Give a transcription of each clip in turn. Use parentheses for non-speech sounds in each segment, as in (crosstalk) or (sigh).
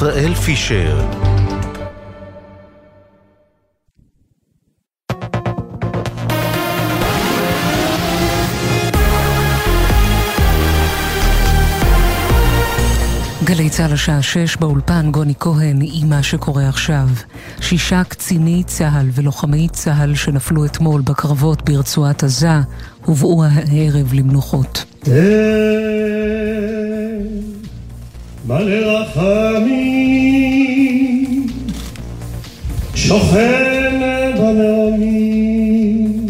ישראל פישר גלי צה"ל השעה שש באולפן גוני כהן עם מה שקורה עכשיו. שישה קציני צה"ל ולוחמי צה"ל שנפלו אתמול בקרבות ברצועת עזה הובאו הערב למנוחות. מלא רחמים שוכן בנעמים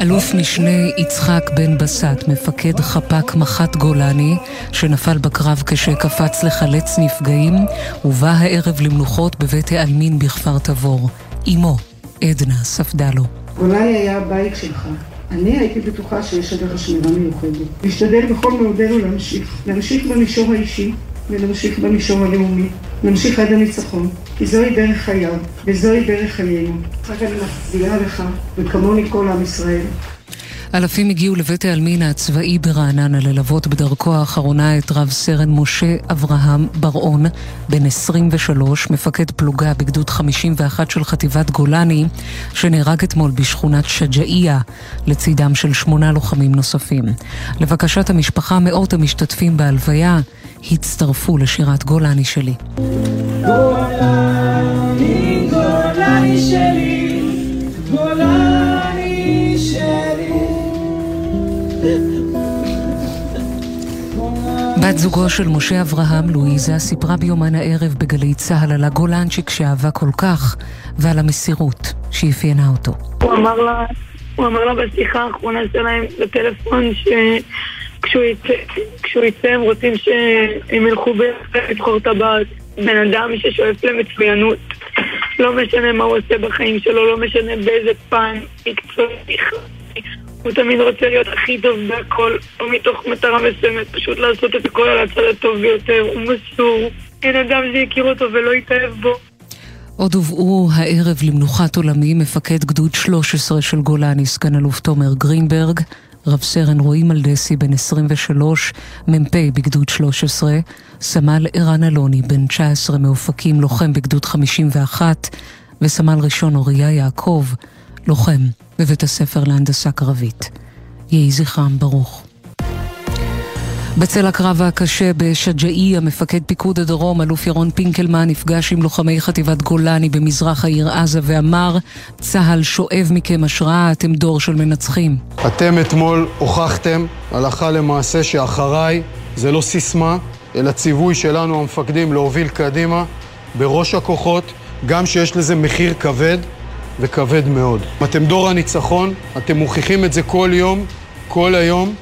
אלוף משנה יצחק בן בסט, מפקד חפ"ק מח"ט גולני, שנפל בקרב כשקפץ לחלץ נפגעים, הובא הערב למנוחות בבית העלמין בכפר תבור. אמו, עדנה ספדלו. גולני היה הבית שלך. אני הייתי בטוחה שיש עליך שמירה מיוחדת. להשתדל בכל מאודנו להמשיך. להמשיך במישור האישי ולהמשיך במישור הלאומי. נמשיך עד הניצחון, כי זוהי דרך חייו, וזוהי דרך חיינו. רק אני מצדיעה לך, וכמוני כל עם ישראל. אלפים הגיעו לבית העלמין הצבאי ברעננה ללוות בדרכו האחרונה את רב סרן משה אברהם בר-און, בן 23, מפקד פלוגה בגדוד 51 של חטיבת גולני, שנהרג אתמול בשכונת שג'אעיה, לצידם של שמונה לוחמים נוספים. לבקשת המשפחה, מאות המשתתפים בהלוויה הצטרפו לשירת גולני שלי. גולני, גולני שלי, גולני בת זוגו של משה אברהם, לואיזה, סיפרה ביומן הערב בגלי צה"ל על הגולנצ'יק שאהבה כל כך ועל המסירות שאפיינה אותו. הוא אמר לה, הוא אמר לה בשיחה האחרונה שלהם בטלפון ש... כשהוא יצא, הם רוצים שהם ילכו לבחור את הבת. בן אדם ששואף למצוינות. לא משנה מה הוא עושה בחיים שלו, לא משנה באיזה פן מקצועי. הוא תמיד רוצה להיות הכי טוב בהכל, או מתוך מטרה מסוימת, פשוט לעשות את הכל על הצד הטוב ביותר. הוא מסור. אין אדם שיכיר אותו ולא יתאהב בו. עוד הובאו הערב למנוחת עולמי מפקד גדוד 13 של גולני, סגן אלוף תומר גרינברג, רב סרן רועי מלדסי, בן 23, מ"פ בגדוד 13, סמל ערן אלוני, בן 19 מאופקים, לוחם בגדוד 51, וסמל ראשון אוריה יעקב, לוחם בבית הספר להנדסה קרבית. יהי זכרם ברוך. בצל הקרב הקשה בשג'אעי, המפקד פיקוד הדרום, אלוף ירון פינקלמן, נפגש עם לוחמי חטיבת גולני במזרח העיר עזה ואמר, צה"ל שואב מכם השראה, אתם דור של מנצחים. אתם אתמול הוכחתם הלכה למעשה שאחריי זה לא סיסמה, אלא ציווי שלנו המפקדים להוביל קדימה בראש הכוחות, גם שיש לזה מחיר כבד וכבד מאוד. אתם דור הניצחון, אתם מוכיחים את זה כל יום, כל היום,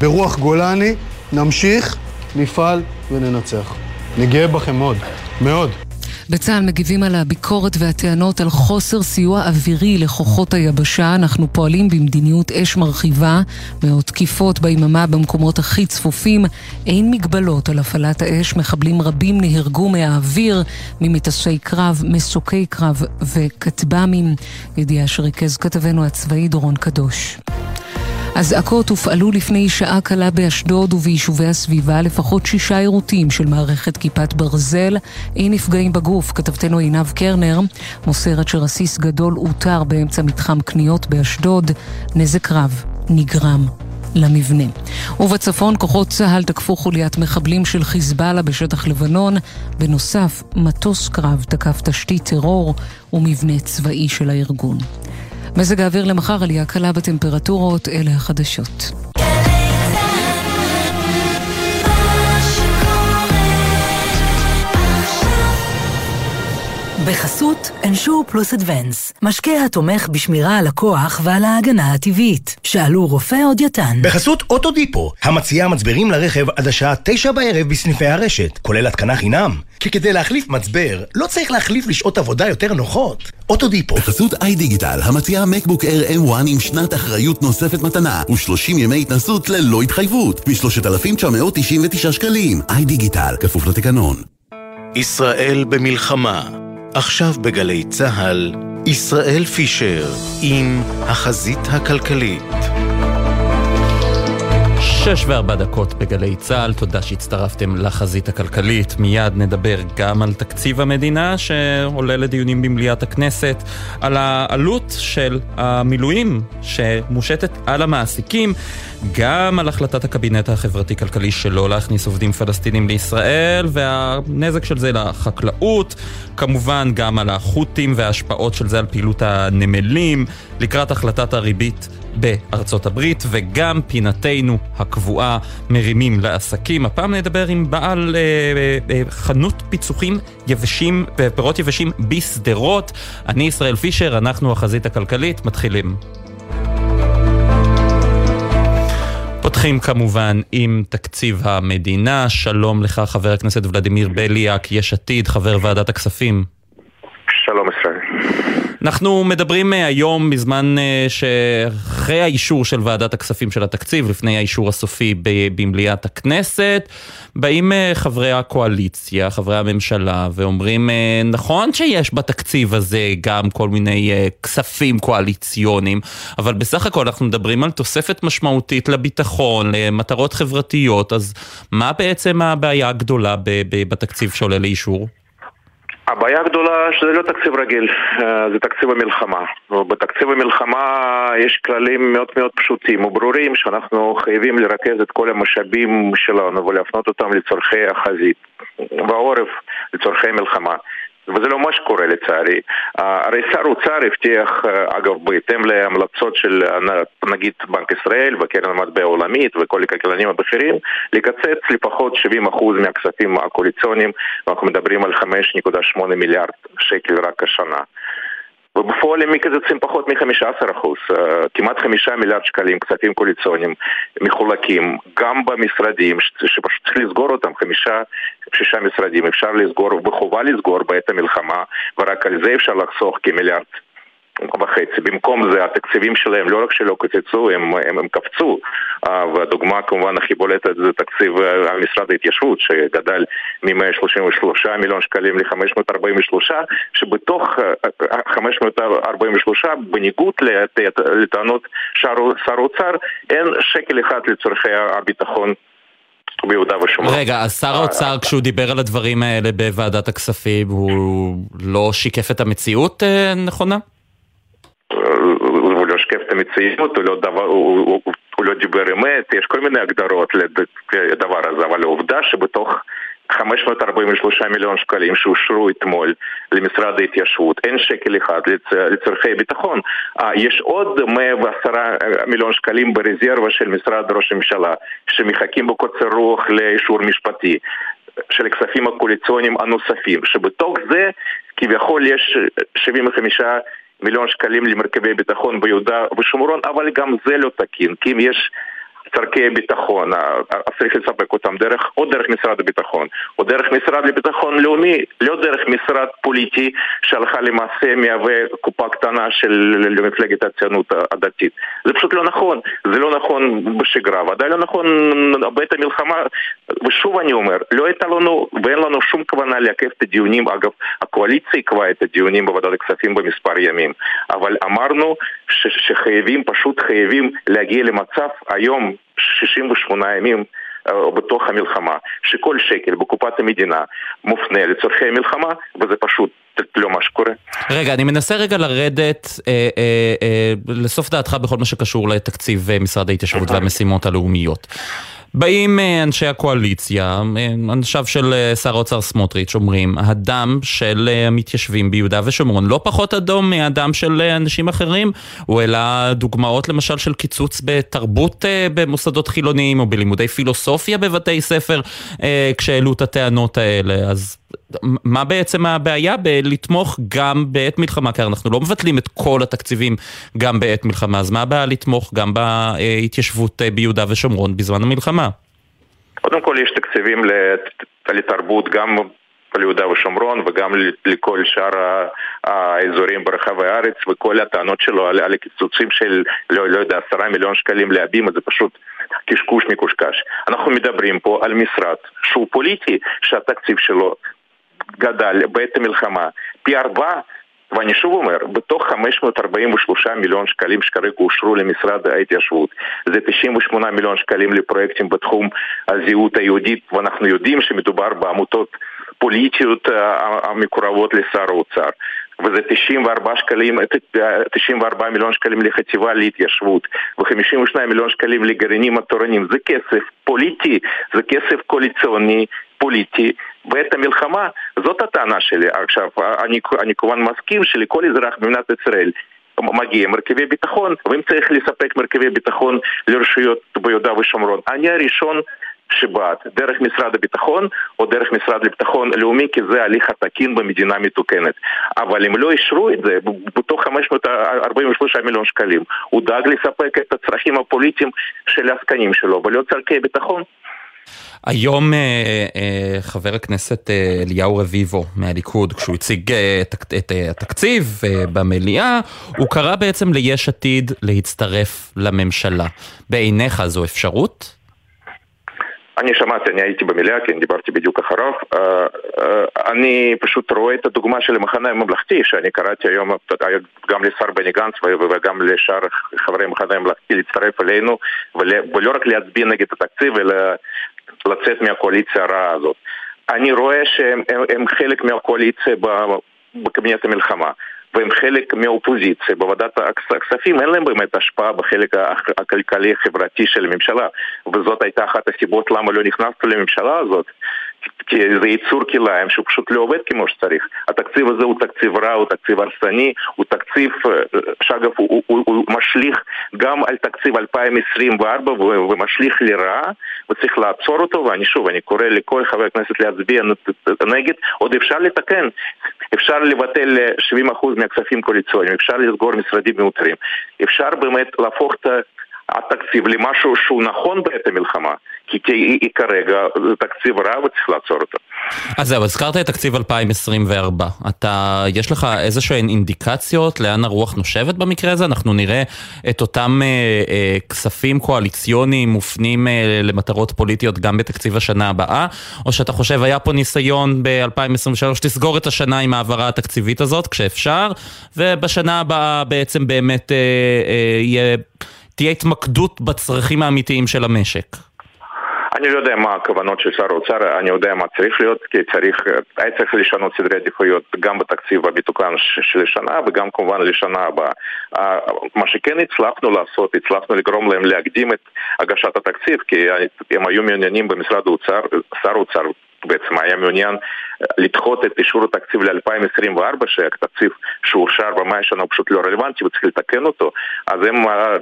ברוח גולני. נמשיך, נפעל וננצח. אני גאה בכם מאוד, מאוד. בצה"ל מגיבים על הביקורת והטענות על חוסר סיוע אווירי לכוחות היבשה. אנחנו פועלים במדיניות אש מרחיבה, מאות תקיפות ביממה במקומות הכי צפופים. אין מגבלות על הפעלת האש. מחבלים רבים נהרגו מהאוויר, ממטסי קרב, מסוקי קרב וכטב"מים. ידיעה שריכז כתבנו הצבאי דורון קדוש. אזעקות הופעלו לפני שעה קלה באשדוד וביישובי הסביבה, לפחות שישה עירותים של מערכת כיפת ברזל. אין נפגעים בגוף. כתבתנו עינב קרנר מוסרת שרסיס גדול אותר באמצע מתחם קניות באשדוד. נזק רב נגרם למבנה. ובצפון כוחות צה"ל תקפו חוליית מחבלים של חיזבאללה בשטח לבנון. בנוסף, מטוס קרב תקף תשתית טרור ומבנה צבאי של הארגון. מזג האוויר למחר עלייה קלה בטמפרטורות, אלה החדשות. בחסות אנשור פלוס אדוונס, משקה התומך בשמירה על הכוח ועל ההגנה הטבעית. שאלו רופא או דיאטן. בחסות אוטודיפו, המציעה מצברים לרכב עד השעה תשע בערב בסניפי הרשת, כולל התקנה חינם. כי כדי להחליף מצבר, לא צריך להחליף לשעות עבודה יותר נוחות. אוטודיפו. בחסות איי דיגיטל, המציעה מקבוק Air M1 עם שנת אחריות נוספת מתנה, ו-30 ימי התנסות ללא התחייבות, מ-3,999 שקלים. איי דיגיטל, כפוף לתקנון. ישראל במלחמה עכשיו בגלי צה"ל, ישראל פישר עם החזית הכלכלית. שש וארבע דקות בגלי צה"ל, תודה שהצטרפתם לחזית הכלכלית. מיד נדבר גם על תקציב המדינה שעולה לדיונים במליאת הכנסת, על העלות של המילואים שמושתת על המעסיקים, גם על החלטת הקבינט החברתי-כלכלי שלא להכניס עובדים פלסטינים לישראל, והנזק של זה לחקלאות, כמובן גם על החות'ים וההשפעות של זה על פעילות הנמלים, לקראת החלטת הריבית. בארצות הברית, וגם פינתנו הקבועה מרימים לעסקים. הפעם נדבר עם בעל אה, אה, אה חנות פיצוחים יבשים ופירות יבשים בשדרות. אני ישראל פישר, אנחנו החזית הכלכלית, מתחילים. פותחים כמובן עם תקציב המדינה. שלום לך, חבר הכנסת ולדימיר בליאק, יש עתיד, חבר ועדת הכספים. שלום ישראל. אנחנו מדברים אה, היום בזמן אה, שאחרי האישור של ועדת הכספים של התקציב, לפני האישור הסופי במליאת הכנסת, באים אה, חברי הקואליציה, חברי הממשלה, ואומרים, נכון שיש בתקציב הזה גם כל מיני כספים קואליציוניים, אבל בסך הכל אנחנו מדברים על תוספת משמעותית לביטחון, למטרות חברתיות, אז מה בעצם הבעיה הגדולה בתקציב שעולה לאישור? הבעיה הגדולה שזה לא תקציב רגיל, אה, זה תקציב המלחמה. בתקציב המלחמה יש כללים מאוד מאוד פשוטים וברורים שאנחנו חייבים לרכז את כל המשאבים שלנו ולהפנות אותם לצורכי החזית והעורף, לצורכי מלחמה. וזה לא מה שקורה לצערי. הרי שר אוצר הבטיח, אה, אגב, בהתאם להמלצות של אה, נגיד בנק ישראל וקרן המטבע העולמית וכל הכלכלנים הבכירים, לקצץ לפחות 70% מהכספים הקואליציוניים, ואנחנו מדברים על 5.8 מיליארד שקל רק השנה. ובפועל הם מקצצים פחות מ-15%, אה, כמעט 5 מיליארד שקלים כספים קואליציוניים מחולקים גם במשרדים שפשוט צריך לסגור אותם, חמישה, שישה משרדים. אפשר לסגור וחובה לסגור בעת המלחמה ורק על זה אפשר לחסוך כמיליארד וחצי. במקום זה התקציבים שלהם לא רק שלא קוצצו, הם, הם, הם קפצו. אה, והדוגמה כמובן הכי בולטת זה תקציב אה, משרד ההתיישבות שגדל מ-133 מיליון שקלים ל-543, שבתוך 543, אה, בניגוד לטענות שר האוצר, אין שקל אחד לצורכי הביטחון ביהודה ושומרון. רגע, אז שר האוצר כשהוא דיבר על הדברים האלה בוועדת הכספים, הוא לא שיקף את המציאות נכונה? שיקף את המציאות, הוא לא, דבר, הוא, הוא, הוא לא דיבר אמת, יש כל מיני הגדרות לדבר הזה, אבל העובדה שבתוך 543 מיליון שקלים שאושרו אתמול למשרד ההתיישבות, אין שקל אחד לצ... לצורכי ביטחון. 아, יש עוד 110 מיליון שקלים ברזרבה של משרד ראש הממשלה, שמחכים בקוצר רוח לאישור משפטי. של הכספים הקואליציוניים הנוספים, שבתוך זה כביכול יש 75 מיליון שקלים למרכיבי ביטחון ביהודה ושומרון, אבל גם זה לא תקין, כי אם יש צורכי ביטחון, צריך לספק אותם דרך, או דרך משרד הביטחון, או דרך משרד לביטחון לאומי, לא דרך משרד פוליטי שהלכה למעשה מהווה קופה קטנה של מפלגת הציונות הדתית. זה פשוט לא נכון, זה לא נכון בשגרה, ודאי לא נכון בעת המלחמה, ושוב אני אומר, לא הייתה לנו ואין לנו שום כוונה לעכב את הדיונים, אגב, הקואליציה עיכבה את הדיונים בוועדת הכספים במספר ימים, אבל אמרנו שחייבים, פשוט חייבים להגיע למצב היום 68 ימים אה, בתוך המלחמה, שכל שקל בקופת המדינה מופנה לצורכי המלחמה, וזה פשוט לא מה שקורה. רגע, אני מנסה רגע לרדת אה, אה, אה, לסוף דעתך בכל מה שקשור לתקציב אה, משרד ההתיישבות והמשימות הלאומיות. באים אה, אנשי הקואליציה, אה, אנשיו של אה, שר האוצר סמוטריץ', אומרים, הדם של המתיישבים ביהודה ושומרון לא פחות אדום מהדם של אנשים אחרים. הוא העלה דוגמאות למשל של קיצוץ בתרבות במוסדות חילוניים או בלימודי פילוסופיה בבתי ספר כשהעלו את הטענות האלה. אז מה בעצם הבעיה בלתמוך גם בעת מלחמה? כי אנחנו לא מבטלים את כל התקציבים גם בעת מלחמה, אז מה הבעיה לתמוך גם בהתיישבות ביהודה ושומרון בזמן המלחמה? קודם כל יש תקציבים לתרבות גם ליהודה ושומרון וגם לכל שאר האזורים ברחבי הארץ וכל הטענות שלו על, על הקיצוצים של, לא, לא יודע, עשרה מיליון שקלים להבימה זה פשוט קשקוש מקושקש. אנחנו מדברים פה על משרד שהוא פוליטי, שהתקציב שלו גדל בעת המלחמה פי ארבע ואני שוב אומר, בתוך 543 מיליון שקלים שכרגע אושרו למשרד ההתיישבות, זה 98 מיליון שקלים לפרויקטים בתחום הזהות היהודית, ואנחנו יודעים שמדובר בעמותות פוליטיות המקורבות לשר האוצר. וזה 94 שקלים, 94 מיליון שקלים לחטיבה להתיישבות ו-52 מיליון שקלים לגרעינים התורניים. זה כסף פוליטי, זה כסף קואליציוני פוליטי, ואת המלחמה, זאת הטענה שלי. עכשיו, אני, אני כמובן מסכים שלכל אזרח במדינת ישראל מגיע מרכיבי ביטחון, ואם צריך לספק מרכיבי ביטחון לרשויות ביהודה ושומרון, אני הראשון שבעד, דרך משרד הביטחון או דרך משרד לביטחון לאומי, כי זה ההליך התקין במדינה מתוקנת. אבל אם לא אישרו את זה, בתוך 543 מיליון שקלים, הוא דאג לספק את הצרכים הפוליטיים של העסקנים שלו, ולא צורכי ביטחון. היום אה, אה, חבר הכנסת אה, אליהו רביבו מהליכוד, כשהוא הציג את התקציב במליאה, הוא קרא בעצם ליש עתיד להצטרף לממשלה. בעיניך זו אפשרות? אני שמעתי, אני הייתי במליאה, כן, דיברתי בדיוק אחריו. אני פשוט רואה את הדוגמה של המחנה הממלכתי, שאני קראתי היום גם לשר בני גנץ וגם לשאר חברי המחנה הממלכתי להצטרף אלינו, ולא רק להצביע נגד התקציב, אלא לצאת מהקואליציה הרעה הזאת. אני רואה שהם חלק מהקואליציה בקבינט המלחמה. והם חלק מהאופוזיציה בוועדת הכספים, אין להם באמת השפעה בחלק הכלכלי-חברתי של הממשלה וזאת הייתה אחת הסיבות למה לא נכנסנו לממשלה הזאת זה ייצור כלאיים שהוא פשוט לא עובד כמו שצריך. התקציב הזה הוא תקציב רע, הוא תקציב הרסני, הוא תקציב שאגב הוא, הוא, הוא משליך גם על תקציב 2024 ומשליך לרעה וצריך לעצור אותו ואני שוב, אני קורא לכל חבר כנסת להצביע נגד, עוד אפשר לתקן, אפשר לבטל 70% מהכספים הקואליציוניים, אפשר לסגור משרדים מיותרים, אפשר באמת להפוך את התקציב למשהו שהוא נכון בעת המלחמה, כי כרגע תקציב רע וצריך לעצור אותו. אז זהו, הזכרת את תקציב 2024. אתה, יש לך איזה שהן אינדיקציות לאן הרוח נושבת במקרה הזה? אנחנו נראה את אותם אה, אה, כספים קואליציוניים מופנים אה, למטרות פוליטיות גם בתקציב השנה הבאה? או שאתה חושב היה פה ניסיון ב-2023 לסגור את השנה עם ההעברה התקציבית הזאת כשאפשר, ובשנה הבאה בעצם באמת אה, אה, יהיה... תהיה התמקדות בצרכים האמיתיים של המשק? אני לא יודע מה הכוונות של שר האוצר, אני יודע מה צריך להיות, כי צריך, היה צריך לשנות סדרי עדיפויות גם בתקציב המתוקן של השנה וגם כמובן לשנה הבאה. מה שכן הצלחנו לעשות, הצלחנו לגרום להם להקדים את הגשת התקציב, כי הם היו מעוניינים במשרד האוצר, שר האוצר בעצם היה מעוניין אה, לדחות את אישור התקציב ל-2024, שהתקציב שאושר במאי השנה הוא פשוט לא רלוונטי וצריך לתקן אותו, אז הם אה,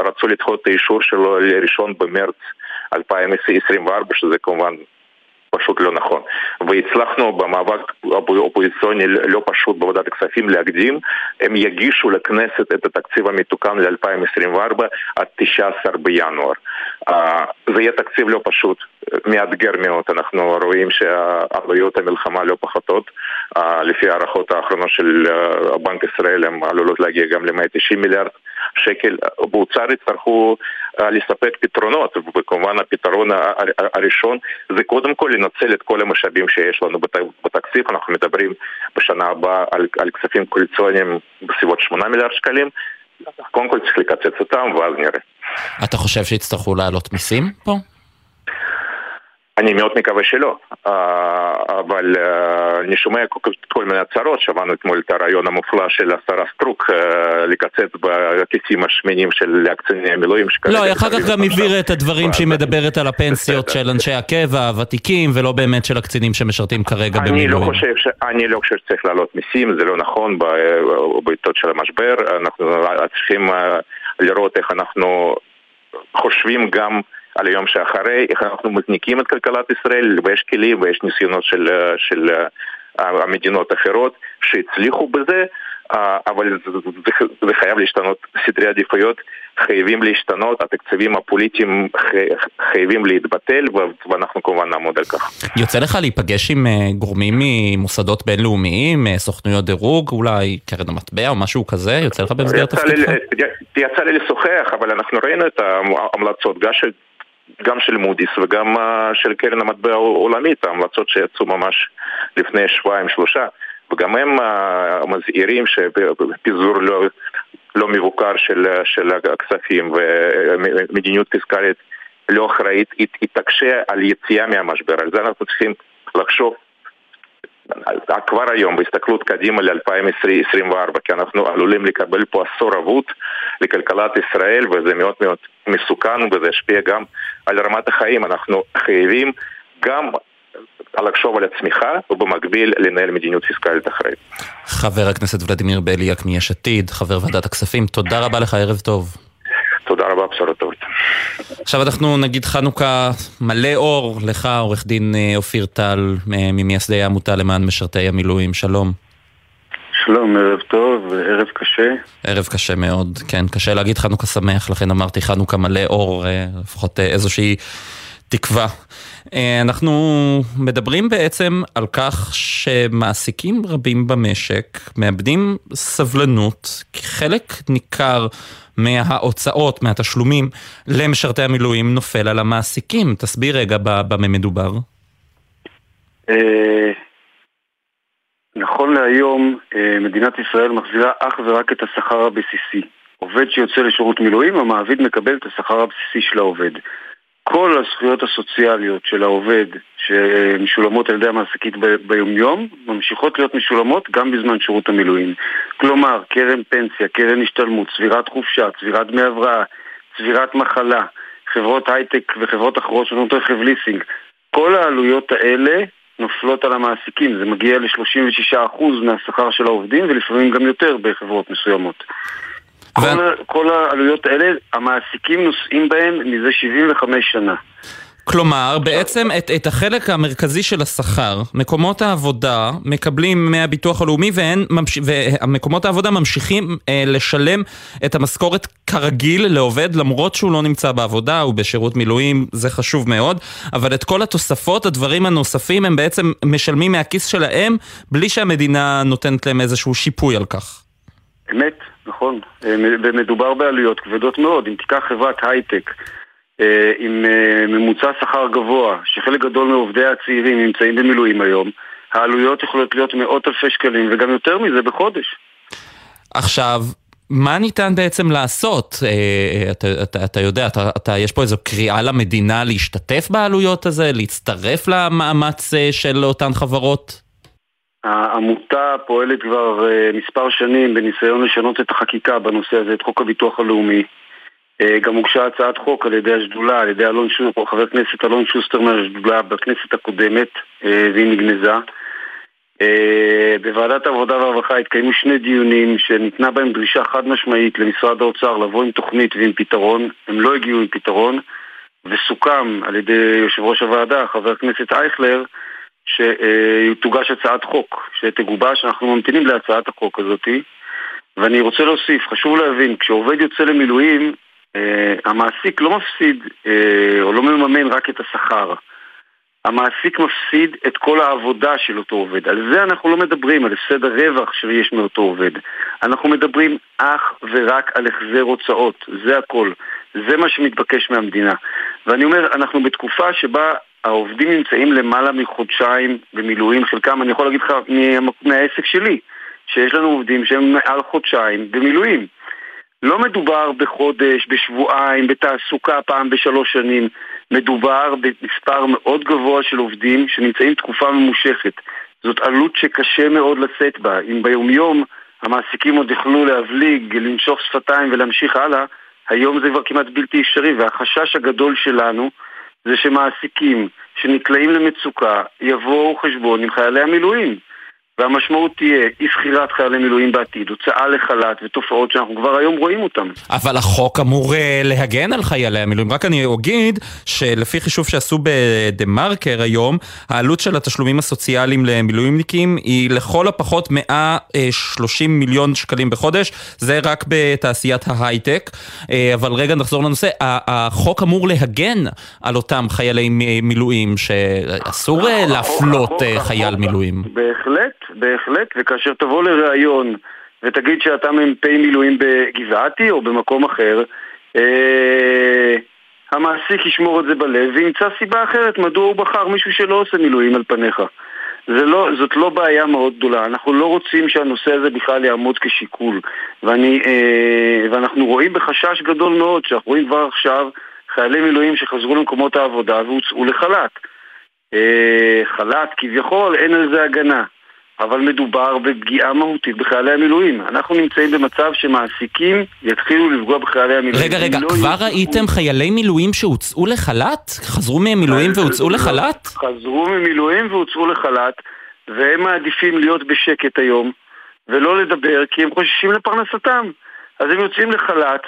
רצו לדחות את האישור שלו לראשון במרץ 2024, שזה כמובן פשוט לא נכון. והצלחנו במאבק אופוזיציוני לא פשוט בוועדת הכספים להקדים, הם יגישו לכנסת את התקציב המתוקן ל-2024 עד 19 בינואר. זה יהיה תקציב לא פשוט, מאתגר מאוד, אנחנו רואים שעלויות המלחמה לא פחותות, לפי הערכות האחרונות של בנק ישראל הן עלולות להגיע גם ל-190 מיליארד שקל, באוצר יצטרכו לספק פתרונות, וכמובן הפתרון הראשון זה קודם כל לנצל את כל המשאבים שיש לנו בתקציב, אנחנו מדברים בשנה הבאה על, על כספים קואליציוניים בסביבות 8 מיליארד שקלים, קודם כל צריך לקצץ אותם ואז נראה. אתה חושב שיצטרכו להעלות מיסים פה? אני מאוד מקווה שלא, אה, אבל אה, אני שומע כל מיני הצהרות, שמענו אתמול את הרעיון המופלא של השרה סטרוק אה, לקצץ בכיסים השמנים של קציני המילואים. לא, היא אחר כך גם הבהירה את הדברים שהיא מדברת על הפנסיות של אנשי הקבע, הוותיקים, ולא באמת של הקצינים שמשרתים כרגע לא במילואים. אני לא חושב שצריך להעלות מיסים, זה לא נכון בעיתות של המשבר, אנחנו צריכים לראות איך אנחנו חושבים גם על היום שאחרי, איך אנחנו מזניקים את כלכלת ישראל, ויש כלים ויש ניסיונות של, של המדינות האחרות שהצליחו בזה, אבל זה, זה, חייב להשתנות, סדרי עדיפויות חייבים להשתנות, התקציבים הפוליטיים חייבים להתבטל ואנחנו כמובן נעמוד על כך. יוצא לך להיפגש עם אה, גורמים ממוסדות בינלאומיים, אה, סוכנויות דירוג, אולי קרן המטבע או משהו כזה? יוצא לך במסגרת תפקידך? יצא לי לשוחח, אבל אנחנו ראינו את ההמלצות גם של גם של מודי'ס וגם uh, של קרן המטבע העולמית, ההמלצות שיצאו ממש לפני שבועיים שלושה. וגם הם מזהירים שפיזור לא, לא מבוקר של, של הכספים ומדיניות פיסקלית לא אחראית, היא, תקשה על יציאה מהמשבר. על זה אנחנו צריכים לחשוב כבר היום בהסתכלות קדימה ל-2024, כי אנחנו עלולים לקבל פה עשור אבוד לכלכלת ישראל וזה מאוד מאוד מסוכן וזה ישפיע גם על רמת החיים. אנחנו חייבים גם לחשוב על הצמיחה ובמקביל לנהל מדיניות פיסקלית אחראית. חבר הכנסת ולדימיר בליאק מיש עתיד, חבר ועדת הכספים, תודה רבה לך, ערב טוב. תודה רבה, בשורות טובות. עכשיו אנחנו נגיד חנוכה מלא אור לך, עורך דין אה, אופיר טל, ממייסדי העמותה למען משרתי המילואים, שלום. שלום, ערב טוב, ערב קשה. ערב קשה מאוד, כן, קשה להגיד חנוכה שמח, לכן אמרתי חנוכה מלא אור, אה, לפחות אה, איזושהי תקווה. אנחנו מדברים בעצם על כך שמעסיקים רבים במשק מאבדים סבלנות, חלק ניכר מההוצאות, מהתשלומים למשרתי המילואים נופל על המעסיקים. תסביר רגע במה מדובר. נכון להיום אה, מדינת ישראל מחזירה אך ורק את השכר הבסיסי. עובד שיוצא לשירות מילואים, המעביד מקבל את השכר הבסיסי של העובד. כל הזכויות הסוציאליות של העובד שמשולמות על ידי המעסקית ביומיום ממשיכות להיות משולמות גם בזמן שירות המילואים. כלומר, קרן פנסיה, קרן השתלמות, צבירת חופשה, צבירת דמי הבראה, צבירת מחלה, חברות הייטק וחברות אחרות שנותנות רכב ליסינג, כל העלויות האלה נופלות על המעסיקים, זה מגיע ל-36% מהשכר של העובדים ולפעמים גם יותר בחברות מסוימות. ו... כל, כל העלויות האלה, המעסיקים נושאים בהן מזה 75 שנה. כלומר, בעצם את, את החלק המרכזי של השכר, מקומות העבודה מקבלים מהביטוח הלאומי והן, ממש, ומקומות העבודה ממשיכים אה, לשלם את המשכורת כרגיל לעובד למרות שהוא לא נמצא בעבודה, הוא בשירות מילואים, זה חשוב מאוד, אבל את כל התוספות, הדברים הנוספים, הם בעצם משלמים מהכיס שלהם בלי שהמדינה נותנת להם איזשהו שיפוי על כך. אמת, נכון. אה, ומדובר בעלויות כבדות מאוד. אם תיקח חברת הייטק עם אה, ממוצע שכר גבוה, שחלק גדול מעובדיה הצעירים נמצאים במילואים היום, העלויות יכולות להיות מאות אלפי שקלים וגם יותר מזה בחודש. עכשיו, מה ניתן בעצם לעשות? אתה, אתה, אתה יודע, אתה, אתה, יש פה איזו קריאה למדינה להשתתף בעלויות הזה, להצטרף למאמץ של אותן חברות? העמותה פועלת כבר מספר שנים בניסיון לשנות את החקיקה בנושא הזה, את חוק הביטוח הלאומי. Uh, גם הוגשה הצעת חוק על ידי השדולה, על ידי אלון שוסטר, חבר הכנסת אלון שוסטר מהשדולה בכנסת הקודמת, uh, והיא נגנזה. Uh, בוועדת העבודה והרווחה התקיימו שני דיונים שניתנה בהם דרישה חד משמעית למשרד האוצר לבוא עם תוכנית ועם פתרון. הם לא הגיעו עם פתרון, וסוכם על ידי יושב ראש הוועדה, חבר הכנסת אייכלר, שתוגש הצעת חוק שתגובש, אנחנו ממתינים להצעת החוק הזאתי ואני רוצה להוסיף, חשוב להבין, כשעובד יוצא למילואים, אה, המעסיק לא מפסיד אה, או לא מממן רק את השכר המעסיק מפסיד את כל העבודה של אותו עובד. על זה אנחנו לא מדברים, על הפסד הרווח שיש מאותו עובד. אנחנו מדברים אך ורק על החזר הוצאות, זה הכל. זה מה שמתבקש מהמדינה. ואני אומר, אנחנו בתקופה שבה העובדים נמצאים למעלה מחודשיים במילואים, חלקם, אני יכול להגיד לך, מהעסק שלי, שיש לנו עובדים שהם מעל חודשיים במילואים. לא מדובר בחודש, בשבועיים, בתעסוקה פעם בשלוש שנים. מדובר במספר מאוד גבוה של עובדים שנמצאים תקופה ממושכת. זאת עלות שקשה מאוד לשאת בה. אם ביומיום המעסיקים עוד יכלו להבליג, לנשוך שפתיים ולהמשיך הלאה, היום זה כבר כמעט בלתי אפשרי, והחשש הגדול שלנו זה שמעסיקים שנקלעים למצוקה יבואו חשבון עם חיילי המילואים. והמשמעות תהיה אי שכירת חיילי מילואים בעתיד, הוצאה לחל"ת ותופעות שאנחנו כבר היום רואים אותן. אבל החוק אמור אה, להגן על חיילי המילואים. רק אני אגיד שלפי חישוב שעשו בדה מרקר היום, העלות של התשלומים הסוציאליים למילואימניקים היא לכל הפחות 130 מיליון שקלים בחודש, זה רק בתעשיית ההייטק. אה, אבל רגע נחזור לנושא, החוק אמור להגן על אותם חיילי מילואים, שאסור אה, להפלות חייל מילואים. בהחלט. בהחלט, וכאשר תבוא לראיון ותגיד שאתה מ"פ מילואים בגבעתי או במקום אחר, אה, המעסיק ישמור את זה בלב וימצא סיבה אחרת מדוע הוא בחר מישהו שלא עושה מילואים על פניך. לא, זאת לא בעיה מאוד גדולה. אנחנו לא רוצים שהנושא הזה בכלל יעמוד כשיקול. ואני, אה, ואנחנו רואים בחשש גדול מאוד, שאנחנו רואים כבר עכשיו חיילי מילואים שחזרו למקומות העבודה והוצאו לחל"ת. אה, חל"ת כביכול, אין על זה הגנה. אבל מדובר בפגיעה מהותית בחיילי המילואים. אנחנו נמצאים במצב שמעסיקים יתחילו לפגוע בחיילי המילואים. רגע, רגע, לא כבר ראיתם חיילי מילואים שהוצאו לחל"ת? חזרו ממילואים והוצאו לחל"ת? חזרו ממילואים והוצאו לחל"ת, והם מעדיפים להיות בשקט היום, ולא לדבר, כי הם חוששים לפרנסתם. אז הם יוצאים לחל"ת,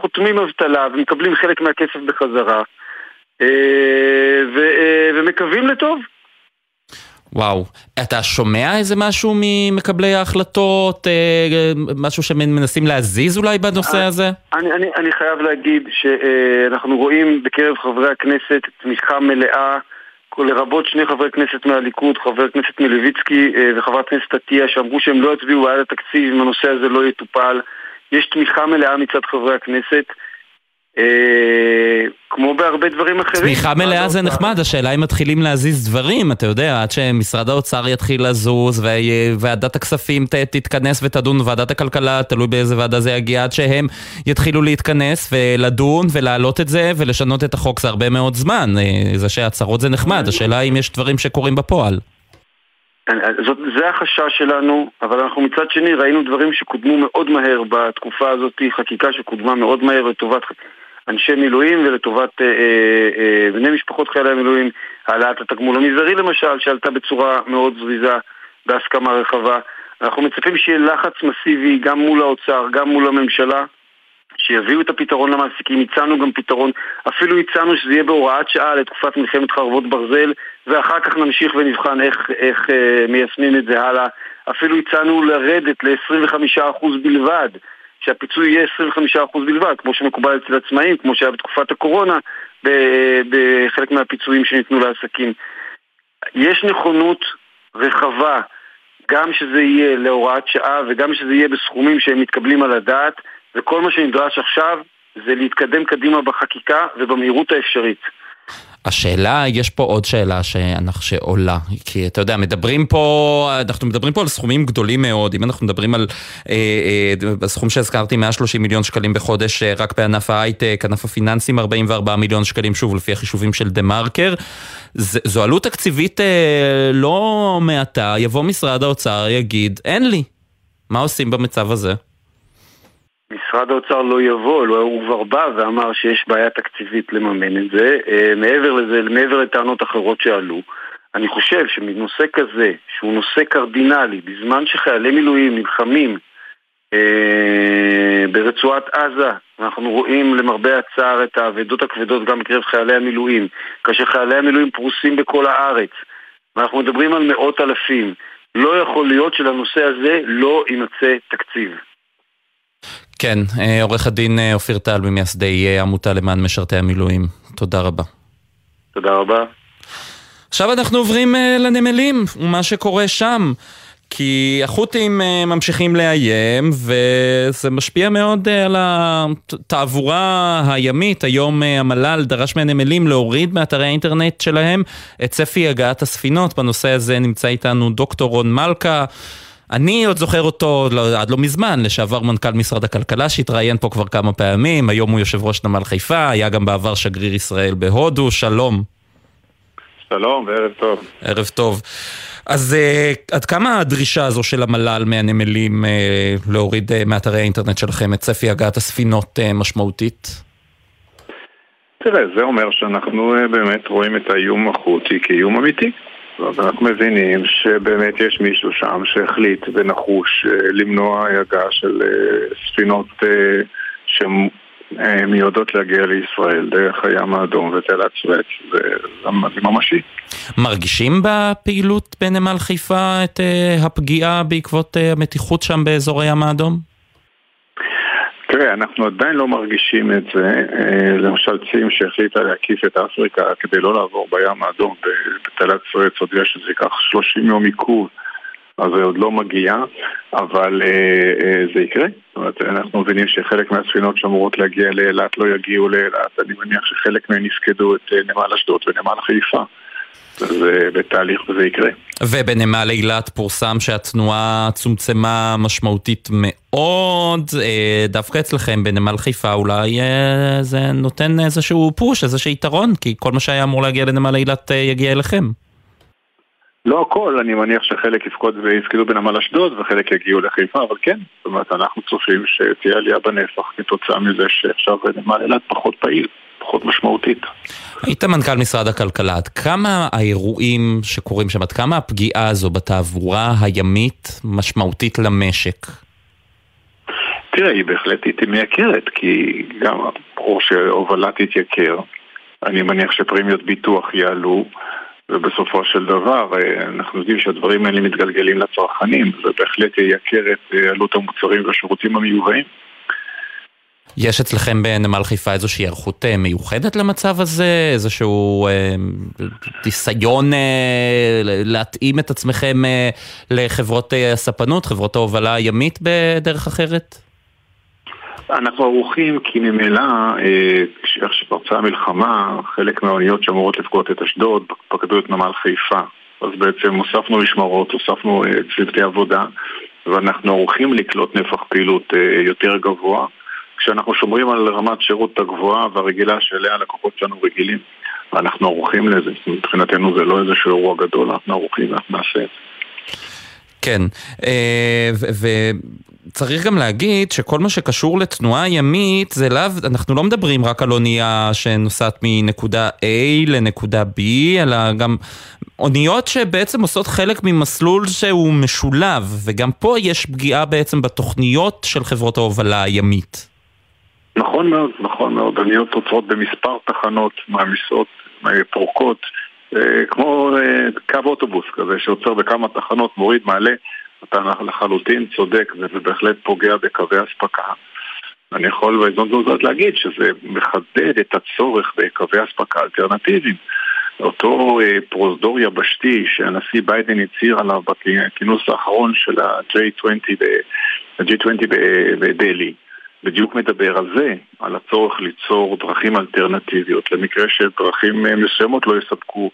חותמים אבטלה ומקבלים חלק מהכסף בחזרה, אה, אה, ומקווים לטוב. וואו, אתה שומע איזה משהו ממקבלי ההחלטות, אה, משהו שמנסים להזיז אולי בנושא אני, הזה? אני, אני, אני חייב להגיד שאנחנו רואים בקרב חברי הכנסת תמיכה מלאה, לרבות שני חברי כנסת מהליכוד, חבר הכנסת מלביצקי אה, וחברת הכנסת עטיה, שאמרו שהם לא יצביעו בעד התקציב אם הנושא הזה לא יטופל. יש תמיכה מלאה מצד חברי הכנסת. אה, כמו בהרבה דברים אחרים. תמיכה מלאה זה נחמד, השאלה אם מתחילים להזיז דברים, אתה יודע, עד שמשרד האוצר יתחיל לזוז, וועדת הכספים תתכנס ותדון, ועדת הכלכלה, תלוי באיזה ועדה זה יגיע, עד שהם יתחילו להתכנס ולדון ולהעלות את זה ולשנות את החוק, זה הרבה מאוד זמן. אה, זה שהצהרות זה נחמד, השאלה אם יש דברים שקורים בפועל. זאת, זה החשש שלנו, אבל אנחנו מצד שני ראינו דברים שקודמו מאוד מהר בתקופה הזאת, חקיקה שקודמה מאוד מהר לטובת אנשי מילואים ולטובת אה, אה, אה, בני משפחות חיילי המילואים, העלאת התגמול המזערי למשל, שעלתה בצורה מאוד זריזה בהסכמה רחבה. אנחנו מצפים שיהיה לחץ מסיבי גם מול האוצר, גם מול הממשלה, שיביאו את הפתרון למעסיקים, הצענו גם פתרון, אפילו הצענו שזה יהיה בהוראת שעה לתקופת מלחמת חרבות ברזל, ואחר כך נמשיך ונבחן איך, איך אה, מיישמים את זה הלאה. אפילו הצענו לרדת ל-25% בלבד שהפיצוי יהיה 25% בלבד, כמו שמקובל אצל עצמאים, כמו שהיה בתקופת הקורונה, בחלק מהפיצויים שניתנו לעסקים. יש נכונות רחבה, גם שזה יהיה להוראת שעה וגם שזה יהיה בסכומים שהם מתקבלים על הדעת, וכל מה שנדרש עכשיו זה להתקדם קדימה בחקיקה ובמהירות האפשרית. השאלה, יש פה עוד שאלה שאנחנו, שעולה, כי אתה יודע, מדברים פה, אנחנו מדברים פה על סכומים גדולים מאוד, אם אנחנו מדברים על אה, אה, שהזכרתי, 130 מיליון שקלים בחודש אה, רק בענף ההייטק, ענף הפיננסים 44 מיליון שקלים, שוב, לפי החישובים של דה מרקר, זו עלות תקציבית אה, לא מעטה, יבוא משרד האוצר, יגיד, אין לי. מה עושים במצב הזה? משרד האוצר לא יבוא, לא, הוא כבר בא ואמר שיש בעיה תקציבית לממן את זה. אה, מעבר לזה, מעבר לטענות אחרות שעלו, אני חושב שמנושא כזה, שהוא נושא קרדינלי, בזמן שחיילי מילואים נלחמים אה, ברצועת עזה, אנחנו רואים למרבה הצער את האבדות הכבדות גם בקרב חיילי המילואים, כאשר חיילי המילואים פרוסים בכל הארץ, ואנחנו מדברים על מאות אלפים, לא יכול להיות שלנושא הזה לא יימצא תקציב. כן, אה, עורך הדין אה, אופיר טל ממייסדי אה, עמותה למען משרתי המילואים. תודה רבה. תודה רבה. עכשיו אנחנו עוברים לנמלים, ומה שקורה שם. כי החות'ים ממשיכים לאיים, וזה משפיע מאוד על התעבורה הימית. היום המל"ל דרש מהנמלים להוריד מאתרי האינטרנט שלהם את צפי הגעת הספינות. בנושא הזה נמצא איתנו דוקטור רון מלכה. אני עוד זוכר אותו לא, עד לא מזמן, לשעבר מנכ"ל משרד הכלכלה שהתראיין פה כבר כמה פעמים, היום הוא יושב ראש נמל חיפה, היה גם בעבר שגריר ישראל בהודו, שלום. שלום וערב טוב. ערב טוב. אז uh, עד כמה הדרישה הזו של המל"ל מהנמלים uh, להוריד uh, מאתרי האינטרנט שלכם את צפי הגעת הספינות uh, משמעותית? תראה, זה אומר שאנחנו uh, באמת רואים את האיום החוטי כאיום אמיתי. אז אנחנו מבינים שבאמת יש מישהו שם שהחליט ונחוש אה, למנוע הגעה של אה, ספינות אה, שמיועדות להגיע לישראל דרך הים האדום ותעלת סואץ, זה ממשי. מרגישים בפעילות בנמל חיפה את הפגיעה בעקבות המתיחות שם באזור הים האדום? תראה, אנחנו עדיין לא מרגישים את זה. אה, למשל צים שהחליטה להקיף את אפריקה כדי לא לעבור בים האדום בתעלת סואץ, הודיע שזה ייקח 30 יום עיכוב. אז זה עוד לא מגיע, אבל אה, אה, זה יקרה. זאת אומרת, אנחנו מבינים שחלק מהספינות שאמורות להגיע לאילת לא יגיעו לאילת. אני מניח שחלק מהן יפקדו את אה, נמל אשדוד ונמל חיפה. זה בתהליך וזה יקרה. ובנמל אילת פורסם שהתנועה צומצמה משמעותית מאוד, אה, דווקא אצלכם בנמל חיפה אולי אה, זה נותן איזשהו פוש, איזשהו יתרון, כי כל מה שהיה אמור להגיע לנמל אילת אה, יגיע אליכם. לא הכל, אני מניח שחלק יפקוד ויפקדו בנמל אשדוד וחלק יגיעו לחיפה, אבל כן, זאת אומרת אנחנו צופים שתהיה עלייה בנפח כתוצאה מזה שעכשיו נמל אילת פחות פעיל. פחות משמעותית. היית מנכ"ל משרד הכלכלה, עד כמה האירועים שקורים שם, עד כמה הפגיעה הזו בתעבורה הימית משמעותית למשק? תראה, היא בהחלט הייתי מייקרת, כי גם ברור שהובלה תתייקר, אני מניח שפרימיות ביטוח יעלו, ובסופו של דבר אה, אנחנו יודעים שהדברים האלה מתגלגלים לצרכנים, זה בהחלט יייקר את אה, עלות המוצרים והשירותים המיובאים. יש אצלכם בנמל חיפה איזושהי היערכות אה, מיוחדת למצב הזה? איזשהו אה, ניסיון אה, להתאים את עצמכם אה, לחברות הספנות, חברות ההובלה הימית בדרך אחרת? אנחנו ערוכים כי ממילא, אה, איך שפרצה המלחמה, חלק מהאוניות שאמורות לפקוד את אשדוד פקדו את נמל חיפה. אז בעצם הוספנו משמרות, הוספנו אה, צוותי עבודה, ואנחנו ערוכים לקלוט נפח פעילות אה, יותר גבוה. כשאנחנו שומרים על רמת שירות הגבוהה והרגילה שאליה הלקוחות שלנו רגילים ואנחנו ערוכים לזה, מבחינתנו זה לא איזשהו אירוע גדול, אנחנו ערוכים ואנחנו נעשה את זה. כן, וצריך גם להגיד שכל מה שקשור לתנועה ימית זה לאו, אנחנו לא מדברים רק על אונייה שנוסעת מנקודה A לנקודה B, אלא גם אוניות שבעצם עושות חלק ממסלול שהוא משולב, וגם פה יש פגיעה בעצם בתוכניות של חברות ההובלה הימית. נכון מאוד, נכון מאוד. אוניות עוצרות במספר תחנות מעמיסות, פורקות, אה, כמו אה, קו אוטובוס כזה שעוצר בכמה תחנות, מוריד, מעלה. אתה לחלוטין צודק, וזה בהחלט פוגע בקווי אספקה. אני יכול בהזדמנות הזאת להגיד שזה מחדד את הצורך בקווי אספקה אלטרנטיביים. אותו אה, פרוזדור יבשתי שהנשיא ביידן הצהיר עליו בכינוס האחרון של ה-J20 בדלהי. בדיוק מדבר על זה, על הצורך ליצור דרכים אלטרנטיביות, למקרה שדרכים אה, מסוימות לא יספקו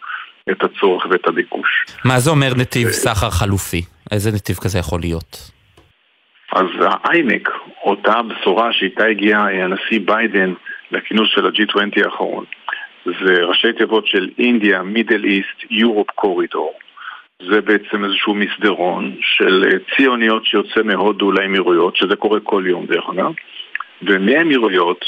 את הצורך ואת הביקוש. מה זה אומר נתיב סחר חלופי? איזה נתיב כזה יכול להיות? אז האיימק, אותה בשורה שאיתה הגיע אה, הנשיא ביידן לכינוס של ה-G20 האחרון, זה ראשי תיבות של אינדיה, מידל איסט, יורופ קורידור. זה בעצם איזשהו מסדרון של אה, ציוניות שיוצא מהודו לאמירויות, שזה קורה כל יום דרך אגב, ומהאמירויות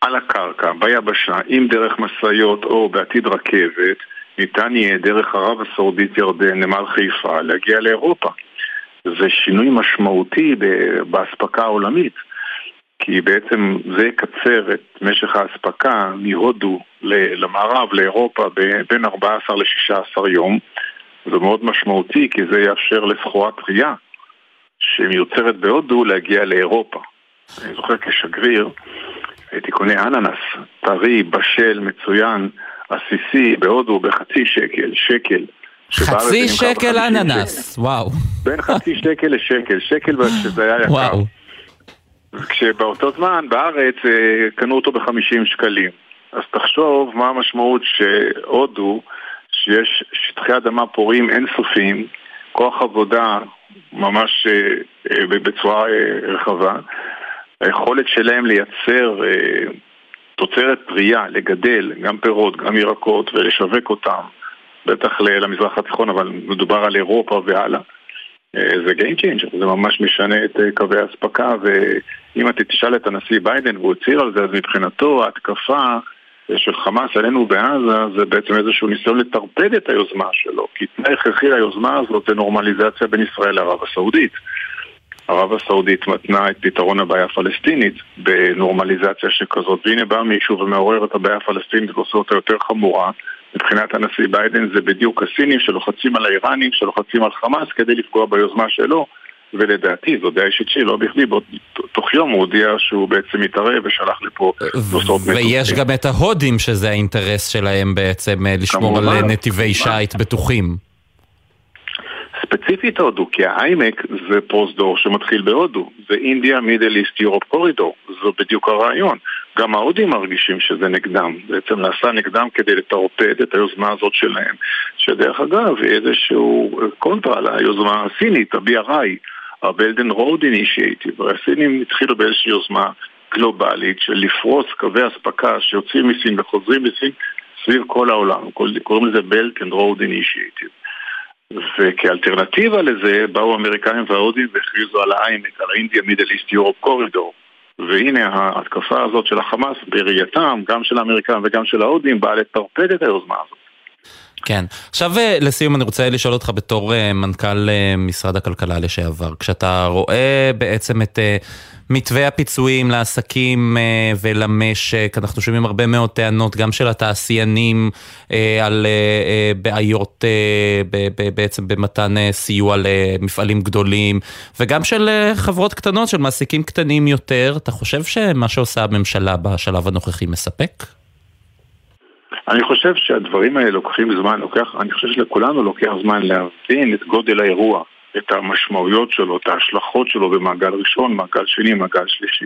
על הקרקע, ביבשה, אם דרך משאיות או בעתיד רכבת, ניתן יהיה דרך ערב הסעודית ירדן, נמל חיפה, להגיע לאירופה. זה שינוי משמעותי באספקה העולמית, כי בעצם זה יקצר את משך האספקה מהודו למערב, לאירופה, בין 14 ל-16 יום. זה מאוד משמעותי, כי זה יאפשר לסחורה טרייה שמיוצרת בהודו להגיע לאירופה. אני זוכר כשגריר, הייתי קונה אננס, טרי, בשל, מצוין, עסיסי, בהודו בחצי שקל, שקל. חצי שקל אננס, וואו. בין חצי שקל לשקל, שקל שזה היה יקר. וואו. כשבאותו זמן בארץ אה, קנו אותו בחמישים שקלים. אז תחשוב מה המשמעות שהודו, שיש שטחי אדמה פוריים אינסופיים, כוח עבודה ממש אה, אה, בצורה רחבה, היכולת שלהם לייצר תוצרת טרייה, לגדל גם פירות, גם ירקות ולשווק אותם, בטח למזרח התיכון, אבל מדובר על אירופה והלאה. אה, זה Game Changer, זה ממש משנה את אה, קווי האספקה, ואם אתה תשאל את הנשיא ביידן והוא הצהיר על זה, אז מבחינתו ההתקפה של חמאס עלינו בעזה זה בעצם איזשהו ניסיון לטרפד את היוזמה שלו, כי תנאי הכרחי ליוזמה הזאת זה נורמליזציה בין ישראל לערב הסעודית. ערב הסעודית מתנה את פתרון הבעיה הפלסטינית בנורמליזציה שכזאת, והנה בא מישהו ומעורר את הבעיה הפלסטינית ועושה אותה יותר חמורה. מבחינת הנשיא ביידן זה בדיוק הסינים שלוחצים על האיראנים, שלוחצים על חמאס כדי לפגוע ביוזמה שלו, ולדעתי, זו דעה אישית שלי, לא בכדי, תוך יום הוא הודיע שהוא בעצם מתערב ושלח לפה נושאות מטוסים. ויש גם את ההודים שזה האינטרס שלהם בעצם אה, לשמור על נתיבי שיט בטוחים. ספציפית הודו, כי ה IMEC זה פרוזדור שמתחיל בהודו, זה India, Middle East, Europe corridor, זה בדיוק הרעיון. גם ההודים מרגישים שזה נגדם, בעצם נעשה נגדם כדי לטרפד את היוזמה הזאת שלהם, שדרך אגב היא איזשהו קונטרה ליוזמה הסינית, ה-BRI, ה-Belt and Road Initiative, הסינים התחילו באיזושהי יוזמה גלובלית של לפרוס קווי אספקה שיוצאים מסין וחוזרים מסין סביב כל העולם, קוראים לזה Belt and Road Initiative. וכאלטרנטיבה לזה באו האמריקאים וההודים והכריזו על האיימק, על האינדיה מידל איסט יורופ קורידור. והנה ההתקפה הזאת של החמאס בראייתם, גם של האמריקאים וגם של ההודים, באה לטרפד את היוזמה הזאת. כן. עכשיו אה, לסיום אני רוצה לשאול אותך בתור אה, מנכ"ל אה, משרד הכלכלה לשעבר, כשאתה רואה בעצם את מתווה הפיצויים לעסקים אה, ולמשק, אנחנו שומעים הרבה מאוד טענות גם של התעשיינים אה, על אה, בעיות בעצם במתן סיוע למפעלים גדולים, וגם של חברות קטנות, של מעסיקים קטנים יותר. אתה חושב שמה שעושה הממשלה בשלב הנוכחי מספק? אני חושב שהדברים האלה לוקחים זמן, לוקח, אני חושב שלכולנו לוקח זמן להבין את גודל האירוע. את המשמעויות שלו, את ההשלכות שלו במעגל ראשון, מעגל שני, מעגל שלישי.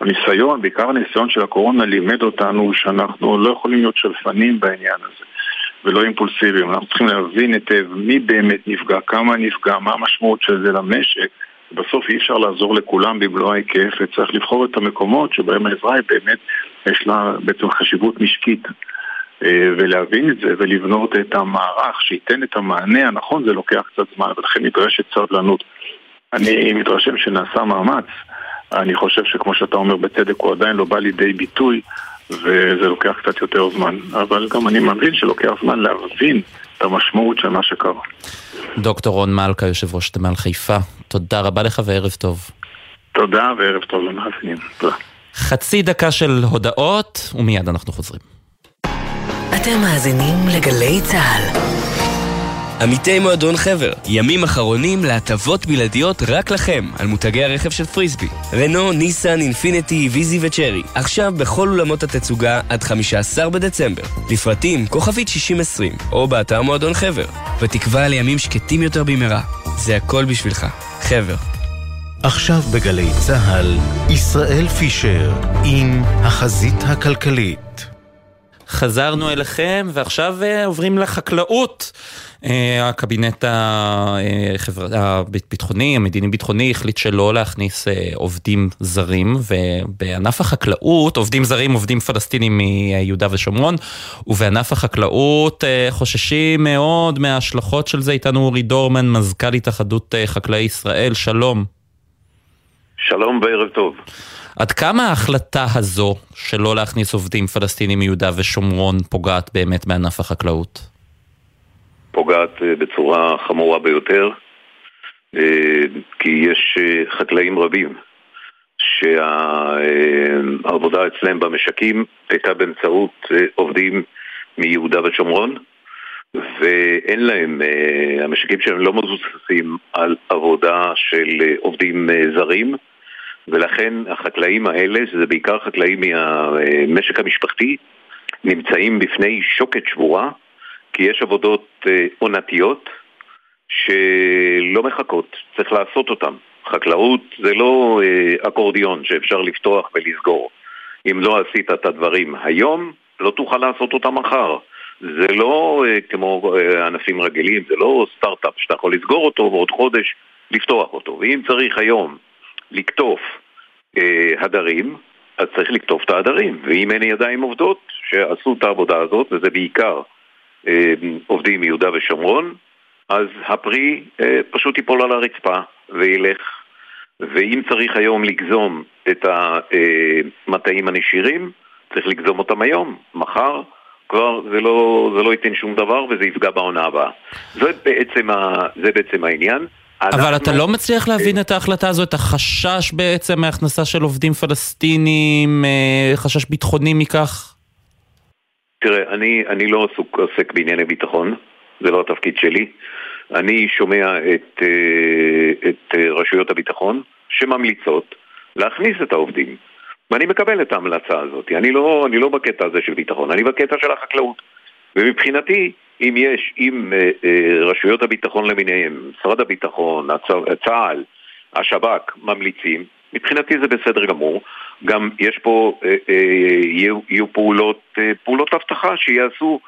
הניסיון, בעיקר הניסיון של הקורונה, לימד אותנו שאנחנו לא יכולים להיות שלפנים בעניין הזה ולא אימפולסיביים. אנחנו צריכים להבין היטב מי באמת נפגע, כמה נפגע, מה המשמעות של זה למשק. בסוף אי אפשר לעזור לכולם במלוא ההיקף, וצריך לבחור את המקומות שבהם העזרה היא באמת, יש לה בעצם חשיבות משקית. אה, ולהבין את זה ולבנות את המערך שייתן את המענה הנכון זה לוקח קצת זמן ולכן נדרשת סבלנות. אני מתרשם שנעשה מאמץ, אני חושב שכמו שאתה אומר בצדק הוא עדיין לא בא לידי ביטוי וזה לוקח קצת יותר זמן, אבל גם אני מבין שלוקח זמן להבין את המשמעות של מה שקרה. דוקטור רון מלכה, יושב ראש תמ"ל חיפה, תודה רבה לך וערב טוב. תודה וערב טוב למאזינים. תודה. חצי דקה של הודעות ומיד אנחנו חוזרים. אתם מאזינים לגלי צה"ל. עמיתי מועדון חבר, ימים אחרונים להטבות בלעדיות רק לכם על מותגי הרכב של פריסבי. רנו, ניסן, אינפיניטי, ויזי וצ'רי, עכשיו בכל אולמות התצוגה עד 15 בדצמבר. לפרטים, כוכבית 6020, או באתר מועדון חבר. ותקווה לימים שקטים יותר במהרה. זה הכל בשבילך. חבר. עכשיו בגלי צה"ל, ישראל פישר עם החזית הכלכלית. חזרנו אליכם ועכשיו אה, עוברים לחקלאות. אה, הקבינט הביטחוני, המדיני-ביטחוני, החליט שלא להכניס אה, עובדים זרים, ובענף החקלאות, עובדים זרים, עובדים פלסטינים מיהודה ושומרון, ובענף החקלאות חוששים מאוד מההשלכות של זה. איתנו אורי דורמן, מזכ"ל התאחדות חקלאי ישראל, שלום. שלום וערב טוב. עד כמה ההחלטה הזו שלא להכניס עובדים פלסטינים מיהודה ושומרון פוגעת באמת בענף החקלאות? פוגעת אה, בצורה חמורה ביותר, אה, כי יש אה, חקלאים רבים שהעבודה אצלם במשקים הייתה באמצעות עובדים מיהודה ושומרון ואין להם, המשקים שלהם לא מבוססים על עבודה של עובדים זרים ולכן החקלאים האלה, שזה בעיקר חקלאים מהמשק המשפחתי, נמצאים בפני שוקת שבורה, כי יש עבודות אה, עונתיות שלא מחכות, צריך לעשות אותן. חקלאות זה לא אה, אקורדיון שאפשר לפתוח ולסגור. אם לא עשית את הדברים היום, לא תוכל לעשות אותם מחר. זה לא אה, כמו ענפים רגילים, זה לא סטארט-אפ שאתה יכול לסגור אותו ועוד חודש לפתוח אותו. ואם צריך היום לקטוף אה, הדרים, אז צריך לקטוף את ההדרים. ואם אין ידיים עובדות שעשו את העבודה הזאת, וזה בעיקר אה, עובדים מיהודה ושומרון, אז הפרי אה, פשוט ייפול על הרצפה וילך. ואם צריך היום לגזום את המטעים הנשירים, צריך לגזום אותם היום. מחר כבר זה לא, זה לא ייתן שום דבר וזה יפגע בעונה הבאה. זה בעצם, ה, זה בעצם העניין. אבל אתה לא מצליח להבין את ההחלטה הזו, את החשש בעצם מהכנסה של עובדים פלסטינים, אה, חשש ביטחוני מכך? תראה, אני, אני לא עסוק, עוסק בענייני ביטחון, זה לא התפקיד שלי. אני שומע את, אה, את אה, רשויות הביטחון שממליצות להכניס את העובדים. ואני מקבל את ההמלצה הזאת. אני לא, אני לא בקטע הזה של ביטחון, אני בקטע של החקלאות. ומבחינתי, אם יש, אם אה, אה, רשויות הביטחון למיניהם, משרד הביטחון. צה"ל, השב"כ, ממליצים, מבחינתי זה בסדר גמור. גם יש פה, אה, יהיו, יהיו פעולות, פעולות אבטחה שיעשו.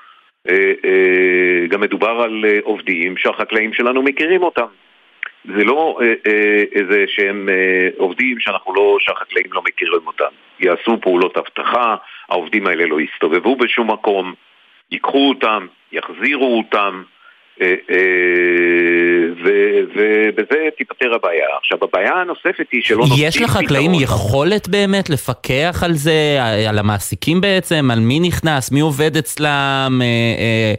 גם מדובר על עובדים שהחקלאים שלנו מכירים אותם. זה לא איזה שהם עובדים שאנחנו לא, שהחקלאים לא מכירים אותם. יעשו פעולות אבטחה, העובדים האלה לא יסתובבו בשום מקום, ייקחו אותם, יחזירו אותם, אה, אה, ובזה תיפתר הבעיה. עכשיו, הבעיה הנוספת היא שלא נותנים יש לחקלאים יכולת באמת לפקח על זה, על המעסיקים בעצם, על מי נכנס, מי עובד אצלם, אה,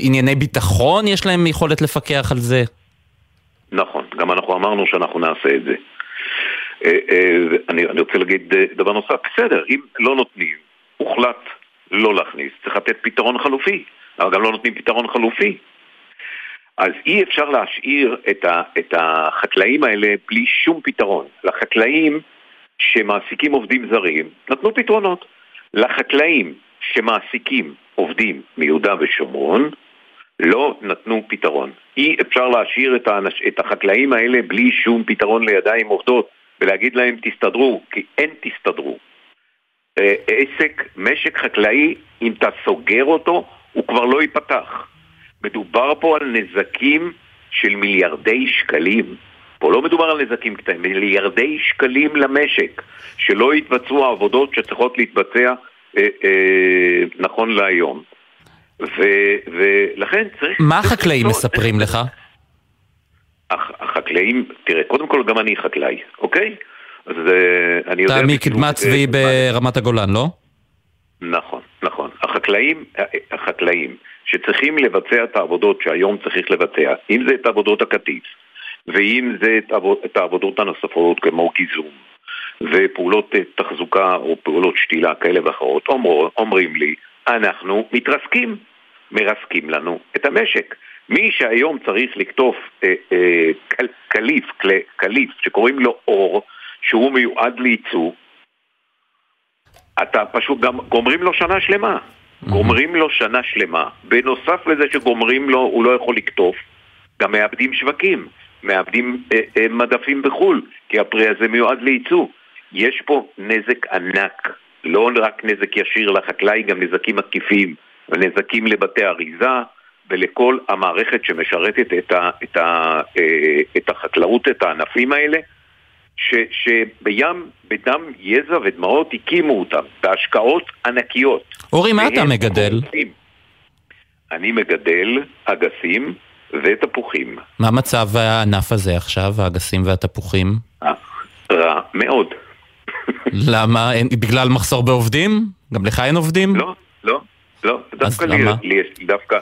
ענייני ביטחון יש להם יכולת לפקח על זה? נכון, גם אנחנו אמרנו שאנחנו נעשה את זה. אני, רוצה להגיד דבר נוסף, בסדר, אם לא נותנים, הוחלט לא להכניס, צריך לתת פתרון חלופי, אבל גם לא נותנים פתרון חלופי. אז אי אפשר להשאיר את, ה, את החקלאים האלה בלי שום פתרון. לחקלאים שמעסיקים עובדים זרים, נתנו פתרונות. לחקלאים שמעסיקים עובדים מיהודה ושומרון, לא נתנו פתרון. אי אפשר להשאיר את, האנש, את החקלאים האלה בלי שום פתרון לידיים עובדות ולהגיד להם תסתדרו, כי אין תסתדרו. אה, עסק, משק חקלאי, אם אתה סוגר אותו, הוא כבר לא ייפתח. מדובר פה על נזקים של מיליארדי שקלים. פה לא מדובר על נזקים קטנים, מיליארדי שקלים למשק, שלא יתבצעו העבודות שצריכות להתבצע אה, אה, נכון להיום. ו- ולכן צריך... מה החקלאים מספרים לך? הח- החקלאים, תראה, קודם כל גם אני חקלאי, אוקיי? אז אה, אני יודע... אתה מקדמת צבי אה, ברמת הגולן, לא? נכון, נכון. החקלאים, החקלאים שצריכים לבצע את העבודות שהיום צריך לבצע, אם זה את עבודות הקטיף, ואם זה את, עבוד, את העבודות הנוספות כמו גיזום, ופעולות אה, תחזוקה או פעולות שתילה כאלה ואחרות, אומר, אומרים לי, אנחנו מתרסקים, מרסקים לנו את המשק. מי שהיום צריך לקטוף אה, אה, קל, קליף, קל, קליף, שקוראים לו אור, שהוא מיועד לייצוא, אתה פשוט גם גומרים לו שנה שלמה. גומרים לו שנה שלמה. בנוסף לזה שגומרים לו, הוא לא יכול לקטוף, גם מאבדים שווקים, מאבדים אה, אה, מדפים בחו"ל, כי הפרי הזה מיועד לייצוא. יש פה נזק ענק, לא רק נזק ישיר לחקלאי, גם נזקים עקיפים, ונזקים לבתי אריזה ולכל המערכת שמשרתת את, ה, את, ה, אה, את החקלאות, את הענפים האלה. ש, שבים, בדם, יזע ודמעות הקימו אותם, בהשקעות ענקיות. אורי, מה אתה מגדל? קורסים. אני מגדל אגסים ותפוחים. מה מצב הענף הזה עכשיו, האגסים והתפוחים? רע מאוד. למה? אין- בגלל מחסור בעובדים? גם לך אין עובדים? לא, לא, לא. דווקא לי, למה? לי דווקא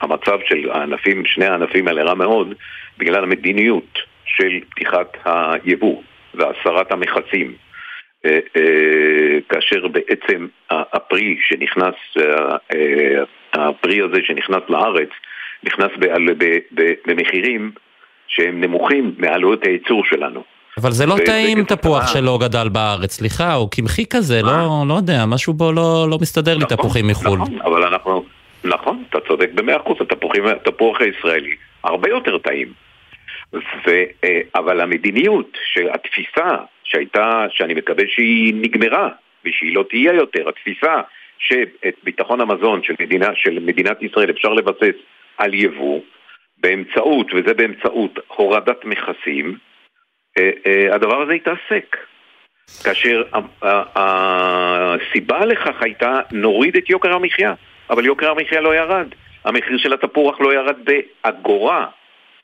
המצב של הענפים, שני הענפים האלה רע מאוד, בגלל המדיניות של פתיחת היבוא והסרת המכסים. אה, אה, כאשר בעצם הפרי שנכנס, אה, הפרי הזה שנכנס לארץ, נכנס במחירים שהם נמוכים מעלויות הייצור שלנו. אבל זה לא טעים תפוח שלא גדל בארץ, סליחה, הוא קמחי כזה, לא לא יודע, משהו בו לא לא מסתדר לי תפוחים מחו"ל. נכון, אבל אנחנו, נכון, אתה צודק במאה אחוז, התפוח הישראלי הרבה יותר טעים. ו, אה, אבל המדיניות, התפיסה שהייתה, שאני מקווה שהיא נגמרה ושהיא לא תהיה יותר, התפיסה שאת ביטחון המזון של, מדינה, של מדינת ישראל אפשר לבסס על יבוא באמצעות, וזה באמצעות הורדת מכסים, אה, אה, הדבר הזה יתעסק. כאשר הסיבה לכך הייתה נוריד את יוקר המחיה, אבל יוקר המחיה לא ירד. המחיר של התפוח לא ירד באגורה,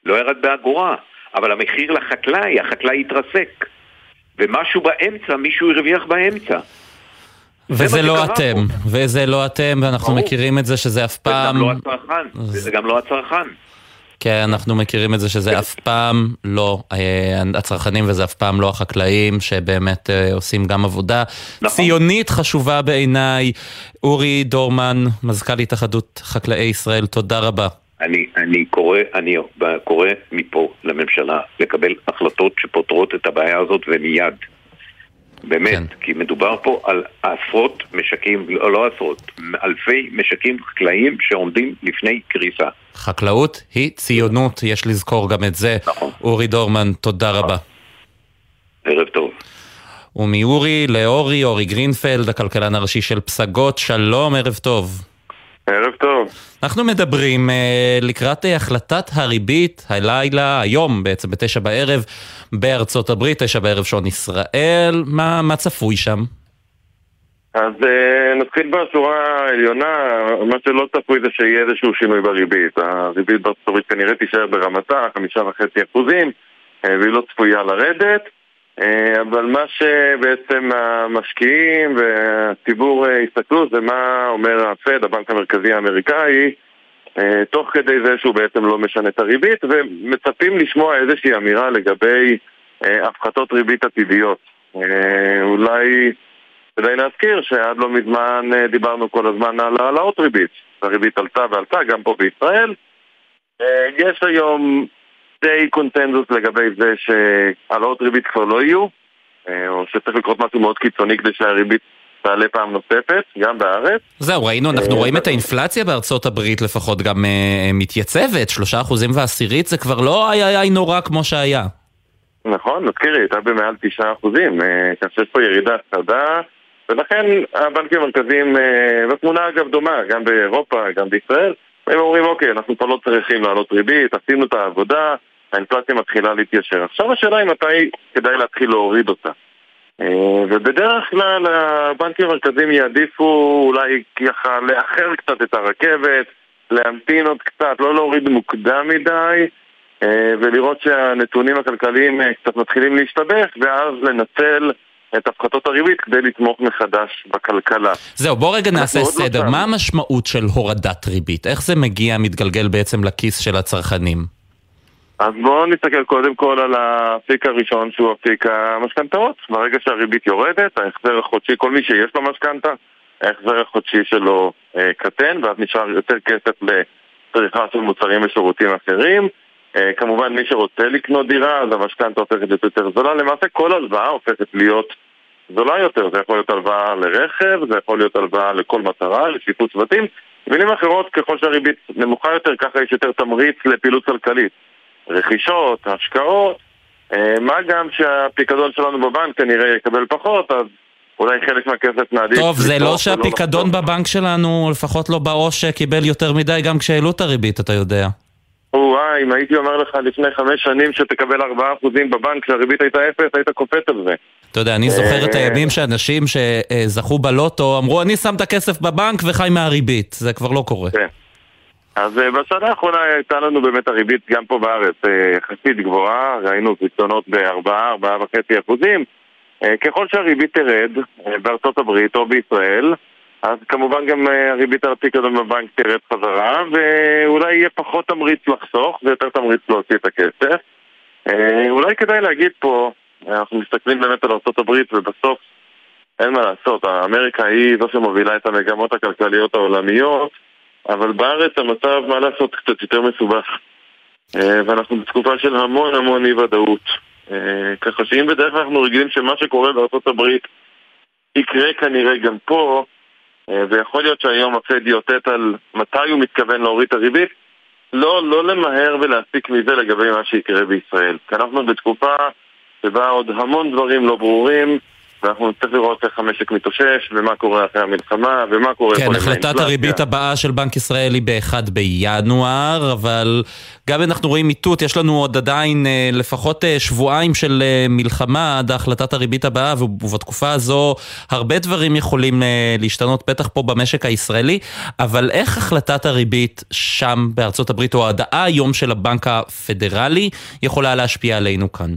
לא ירד באגורה, אבל המחיר לחקלאי, החקלאי התרסק. ומשהו באמצע, מישהו הרוויח באמצע. וזה לא אתם, וזה לא אתם, ואנחנו ברור. מכירים את זה שזה אף פעם... וגם לא הצרכן, וזה גם לא הצרכן. כן, אנחנו מכירים את זה שזה אף פעם לא אה, הצרכנים וזה אף פעם לא החקלאים שבאמת אה, עושים גם עבודה ציונית חשובה בעיניי. אורי דורמן, מזכ"ל התאחדות חקלאי ישראל, תודה רבה. אני, אני קורא, אני קורא מפה לממשלה לקבל החלטות שפותרות את הבעיה הזאת ומיד. באמת, כן. כי מדובר פה על עשרות משקים, לא, לא עשרות, אלפי משקים חקלאיים שעומדים לפני קריסה. חקלאות היא ציונות, יש לזכור גם את זה. נכון. אורי דורמן, תודה רבה. ערב טוב. ומאורי לאורי, אורי גרינפלד, הכלכלן הראשי של פסגות, שלום, ערב טוב. ערב טוב. אנחנו מדברים אה, לקראת אה, החלטת הריבית הלילה, היום בעצם, בתשע בערב, בארצות הברית, תשע בערב שעון ישראל, מה, מה צפוי שם? אז אה, נתחיל בשורה העליונה, מה שלא צפוי זה שיהיה איזשהו שינוי בריבית. הריבית בארצות הברית כנראה תישאר ברמתה, חמישה וחצי אחוזים, והיא לא צפויה לרדת. אה, אבל מה שבעצם המשקיעים והציבור אה, הסתכלו זה מה אומר הפד, הבנק המרכזי האמריקאי, אה, תוך כדי זה שהוא בעצם לא משנה את הריבית, ומצפים לשמוע איזושהי אמירה לגבי הפחתות ריבית עתידיות. אולי כדאי להזכיר שעד לא מזמן דיברנו כל הזמן על העלאות ריבית. הריבית עלתה ועלתה גם פה בישראל. יש היום די קונצנזוס לגבי זה שהעלאות ריבית כבר לא יהיו, אה, או שצריך לקרות משהו מאוד קיצוני כדי שהריבית תעלה פעם נוספת, גם בארץ. זהו, ראינו, אנחנו אה, רואים את האינפלציה בארצות הברית לפחות גם אה, מתייצבת, שלושה אחוזים ועשירית זה כבר לא היה היה נורא כמו שהיה. נכון, נזכירי, הייתה במעל תשעה אחוזים, כך שיש פה ירידה חדה, ולכן הבנקים המרכזיים, והתמונה אגב דומה, גם באירופה, גם בישראל, הם אומרים, אוקיי, אנחנו כבר לא צריכים להעלות ריבית, עשינו את העבודה, האינפלציה מתחילה להתיישר. עכשיו השאלה היא מתי כדאי להתחיל להוריד אותה. אה, ובדרך כלל הבנקים המרכזיים יעדיפו אולי ככה לאחר קצת את הרכבת, להמתין עוד קצת, לא להוריד מוקדם מדי, אה, ולראות שהנתונים הכלכליים אה, קצת מתחילים להשתבש, ואז לנצל את הפחתות הריבית כדי לתמוך מחדש בכלכלה. זהו, בוא רגע נעשה לא סדר. לא מה המשמעות של הורדת ריבית? איך זה מגיע, מתגלגל בעצם לכיס של הצרכנים? אז בואו נסתכל קודם כל על האפיק הראשון שהוא אפיק המשכנתאות. ברגע שהריבית יורדת, ההחזר החודשי, כל מי שיש לו משכנתה, ההחזר החודשי שלו אה, קטן, ואז נשאר יותר כסף לצריכה של מוצרים ושירותים אחרים. אה, כמובן מי שרוצה לקנות דירה, אז המשכנתה הופכת להיות יותר זולה. למעשה כל הלוואה הופכת להיות זולה יותר. זה יכול להיות הלוואה לרכב, זה יכול להיות הלוואה לכל מטרה, לשיפוץ בתים. במילים אחרות, ככל שהריבית נמוכה יותר, ככה יש יותר תמריץ לפעילות כלכלית. רכישות, השקעות, אה, מה גם שהפיקדון שלנו בבנק כנראה יקבל פחות, אז אולי חלק מהכסף נעדיף... טוב, זה לא שהפיקדון בבנק שלנו, לפחות לא בעו"ש, קיבל יותר מדי גם כשהעלו את הריבית, אתה יודע. וואי, אם הייתי אומר לך לפני חמש שנים שתקבל ארבעה אחוזים בבנק כשהריבית הייתה אפס, היית קופץ על זה. אתה יודע, אני זוכר את אה, הימים שאנשים שזכו בלוטו אמרו, אני שם את הכסף בבנק וחי מהריבית. זה כבר לא קורה. כן. אז אה, בשנה האחרונה הייתה לנו באמת הריבית גם פה בארץ אה, יחסית גבוהה, ראינו פתרונות ב-4, 4.5 אחוזים. ככל שהריבית תרד בארצות הברית או בישראל, אז כמובן גם אה, הריבית על הפיקדון בבנק תרד חזרה, ואולי יהיה פחות תמריץ לחסוך ויותר תמריץ להוציא את הכסף. אה, אולי כדאי להגיד פה, אנחנו מסתכלים באמת על ארה"ב ובסוף אין מה לעשות, אמריקה היא זו שמובילה את המגמות הכלכליות העולמיות, אבל בארץ המצב, מה לעשות, קצת יותר מסובך. אה, ואנחנו בתקופה של המון המון אי ודאות. ככה שאם בדרך כלל אנחנו רגילים שמה שקורה בארה"ב יקרה כנראה גם פה, אה, ויכול להיות שהיום הפד יאותת על מתי הוא מתכוון להוריד את הריבית, לא, לא למהר ולהסיק מזה לגבי מה שיקרה בישראל. כי אנחנו בתקופה שבה עוד המון דברים לא ברורים, ואנחנו נצטרך לראות איך המשק מתאושש, ומה קורה אחרי המלחמה, ומה קורה... כן, החלטת הריבית הבאה של בנק ישראל היא ב-1 בינואר, אבל גם אם אנחנו רואים איתות, יש לנו עוד עדיין אה, לפחות אה, שבועיים של אה, מלחמה עד החלטת הריבית הבאה, ובתקופה הזו הרבה דברים יכולים להשתנות, בטח פה במשק הישראלי, אבל איך החלטת הריבית שם בארצות הברית, או ההודעה היום של הבנק הפדרלי, יכולה להשפיע עלינו כאן?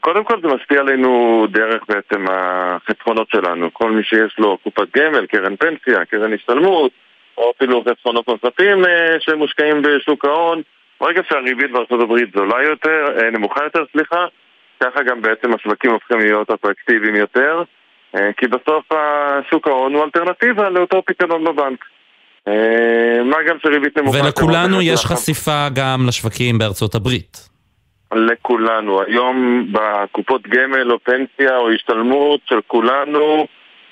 קודם כל זה משפיע עלינו דרך בעצם החסכונות שלנו. כל מי שיש לו קופת גמל, קרן פנסיה, קרן השתלמות, או אפילו חסכונות נוספים אה, שמושקעים בשוק ההון, ברגע שהריבית בארצות הברית זולה יותר, אה, נמוכה יותר, סליחה, ככה גם בעצם השווקים הופכים להיות אטרקטיביים יותר, אה, כי בסוף שוק ההון הוא אלטרנטיבה לאותו פיקדון בבנק. מה גם שריבית נמוכה... ולכולנו יש חשיפה גם לשווקים בארצות הברית. לכולנו. היום בקופות גמל או פנסיה או השתלמות של כולנו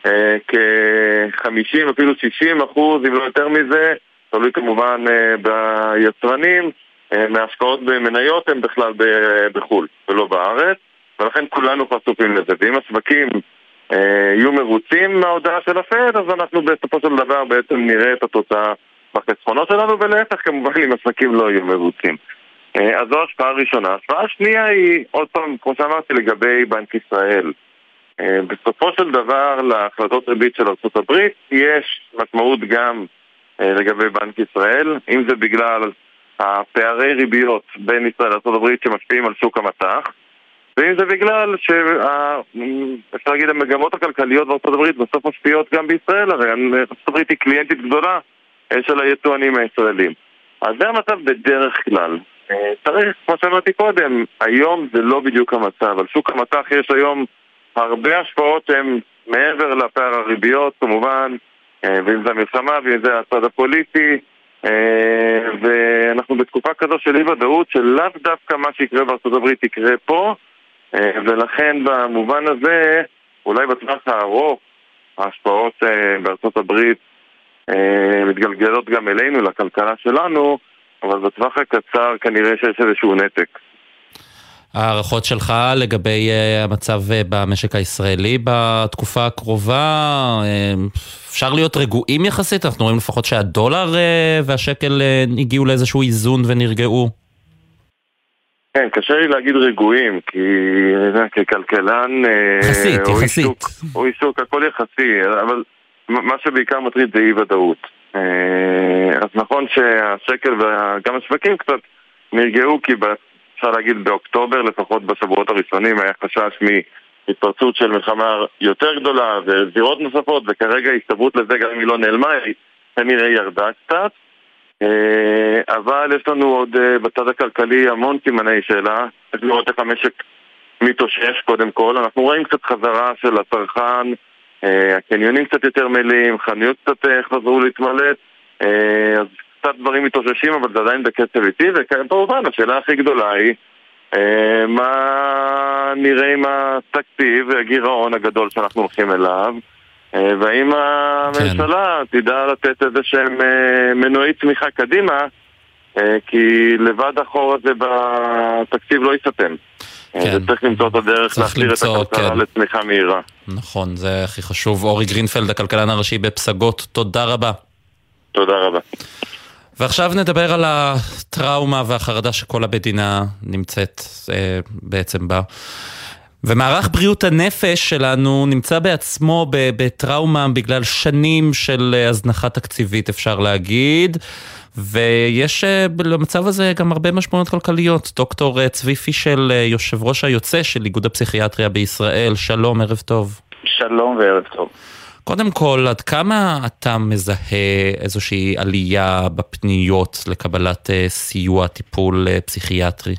אה, כ-50 אפילו 60 אחוז, אם לא יותר מזה, תלוי כמובן אה, ביצרנים, אה, מהשקעות במניות הן בכלל בחו"ל ולא בארץ. ולכן כולנו חשופים לזה. ואם השווקים יהיו מרוצים מההודעה של הפד, אז אנחנו בסופו של דבר בעצם נראה את התוצאה בחסכונות שלנו, ולהפך כמובן אם השווקים לא יהיו מרוצים. אה, אז זו השפעה ראשונה. השפעה שנייה היא, עוד פעם, כמו שאמרתי, לגבי בנק ישראל. אה, בסופו של דבר, להחלטות ריבית של ארה"ב יש משמעות גם אה, לגבי בנק ישראל, אם זה בגלל הפערי ריביות בין ישראל לארה"ב שמשפיעים על שוק המטח, ואם זה בגלל שאפשר להגיד המגמות הכלכליות הברית בסוף משפיעות גם בישראל, הרי הברית היא קליינטית גדולה של היצואנים הישראלים. אז זה המצב בדרך כלל. צריך, כמו שאמרתי קודם, היום זה לא בדיוק המצב. על שוק המטח יש היום הרבה השפעות שהן מעבר לפער הריביות כמובן, ואם זה המלחמה ואם זה הצד הפוליטי, ואנחנו בתקופה כזו של אי ודאות שלאו דווקא מה שיקרה בארצות הברית יקרה פה, ולכן במובן הזה, אולי בטווח הארוך, ההשפעות בארצות הברית מתגלגלות גם אלינו, לכלכלה שלנו, אבל בטווח הקצר כנראה שיש איזשהו נתק. הערכות שלך לגבי uh, המצב uh, במשק הישראלי בתקופה הקרובה, uh, אפשר להיות רגועים יחסית? אנחנו רואים לפחות שהדולר והשקל הגיעו לאיזשהו איזון ונרגעו. כן, קשה לי להגיד רגועים, כי ככלכלן... יחסית, יחסית. הוא עיסוק, הכל יחסי, אבל מה שבעיקר מטריד זה אי ודאות. אז נכון שהשקל וגם השווקים קצת נרגעו, כי אפשר להגיד באוקטובר, לפחות בשבועות הראשונים, היה חשש מהתפרצות של מלחמה יותר גדולה וזירות נוספות, וכרגע הסתברות לזה, גם אם היא לא נעלמה, היא כנראה ירדה קצת. אבל יש לנו עוד בצד הכלכלי המון סימני שאלה, צריך לראות איך המשק מתאושש קודם כל. אנחנו רואים קצת חזרה של הצרכן, הקניונים קצת יותר מלאים, חנויות קצת חזרו להתמלט, אז קצת דברים מתאוששים, אבל זה עדיין בקצב איטי, וכמובן השאלה הכי גדולה היא מה נראה עם התקציב והגירעון הגדול שאנחנו הולכים אליו, והאם הממשלה כן. תדע לתת איזה שהם מנועי צמיחה קדימה, כי לבד החור הזה בתקציב לא ייסתם. כן. וצריך למצוא את הדרך להחזיר את הכלכלה כן. לצמיחה מהירה. נכון, זה הכי חשוב. אורי גרינפלד, הכלכלן הראשי בפסגות, תודה רבה. תודה רבה. ועכשיו נדבר על הטראומה והחרדה שכל המדינה נמצאת אה, בעצם בה. ומערך בריאות הנפש שלנו נמצא בעצמו בטראומה בגלל שנים של הזנחה תקציבית אפשר להגיד. ויש למצב הזה גם הרבה משמעויות כלכליות. דוקטור צבי פישל, יושב ראש היוצא של איגוד הפסיכיאטריה בישראל, שלום, ערב טוב. שלום וערב טוב. קודם כל, עד כמה אתה מזהה איזושהי עלייה בפניות לקבלת סיוע, טיפול פסיכיאטרי?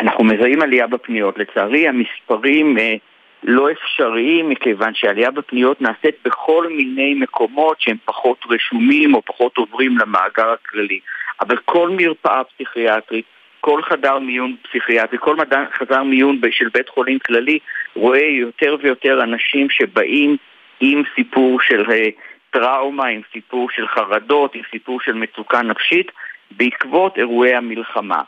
אנחנו מזהים עלייה בפניות. לצערי, המספרים לא אפשריים, מכיוון שעלייה בפניות נעשית בכל מיני מקומות שהם פחות רשומים או פחות עוברים למאגר הכללי. אבל כל מרפאה פסיכיאטרית, כל חדר מיון פסיכיאטרי, כל מדע, חדר מיון של בית חולים כללי רואה יותר ויותר אנשים שבאים עם סיפור של טראומה, עם סיפור של חרדות, עם סיפור של מצוקה נפשית בעקבות אירועי המלחמה.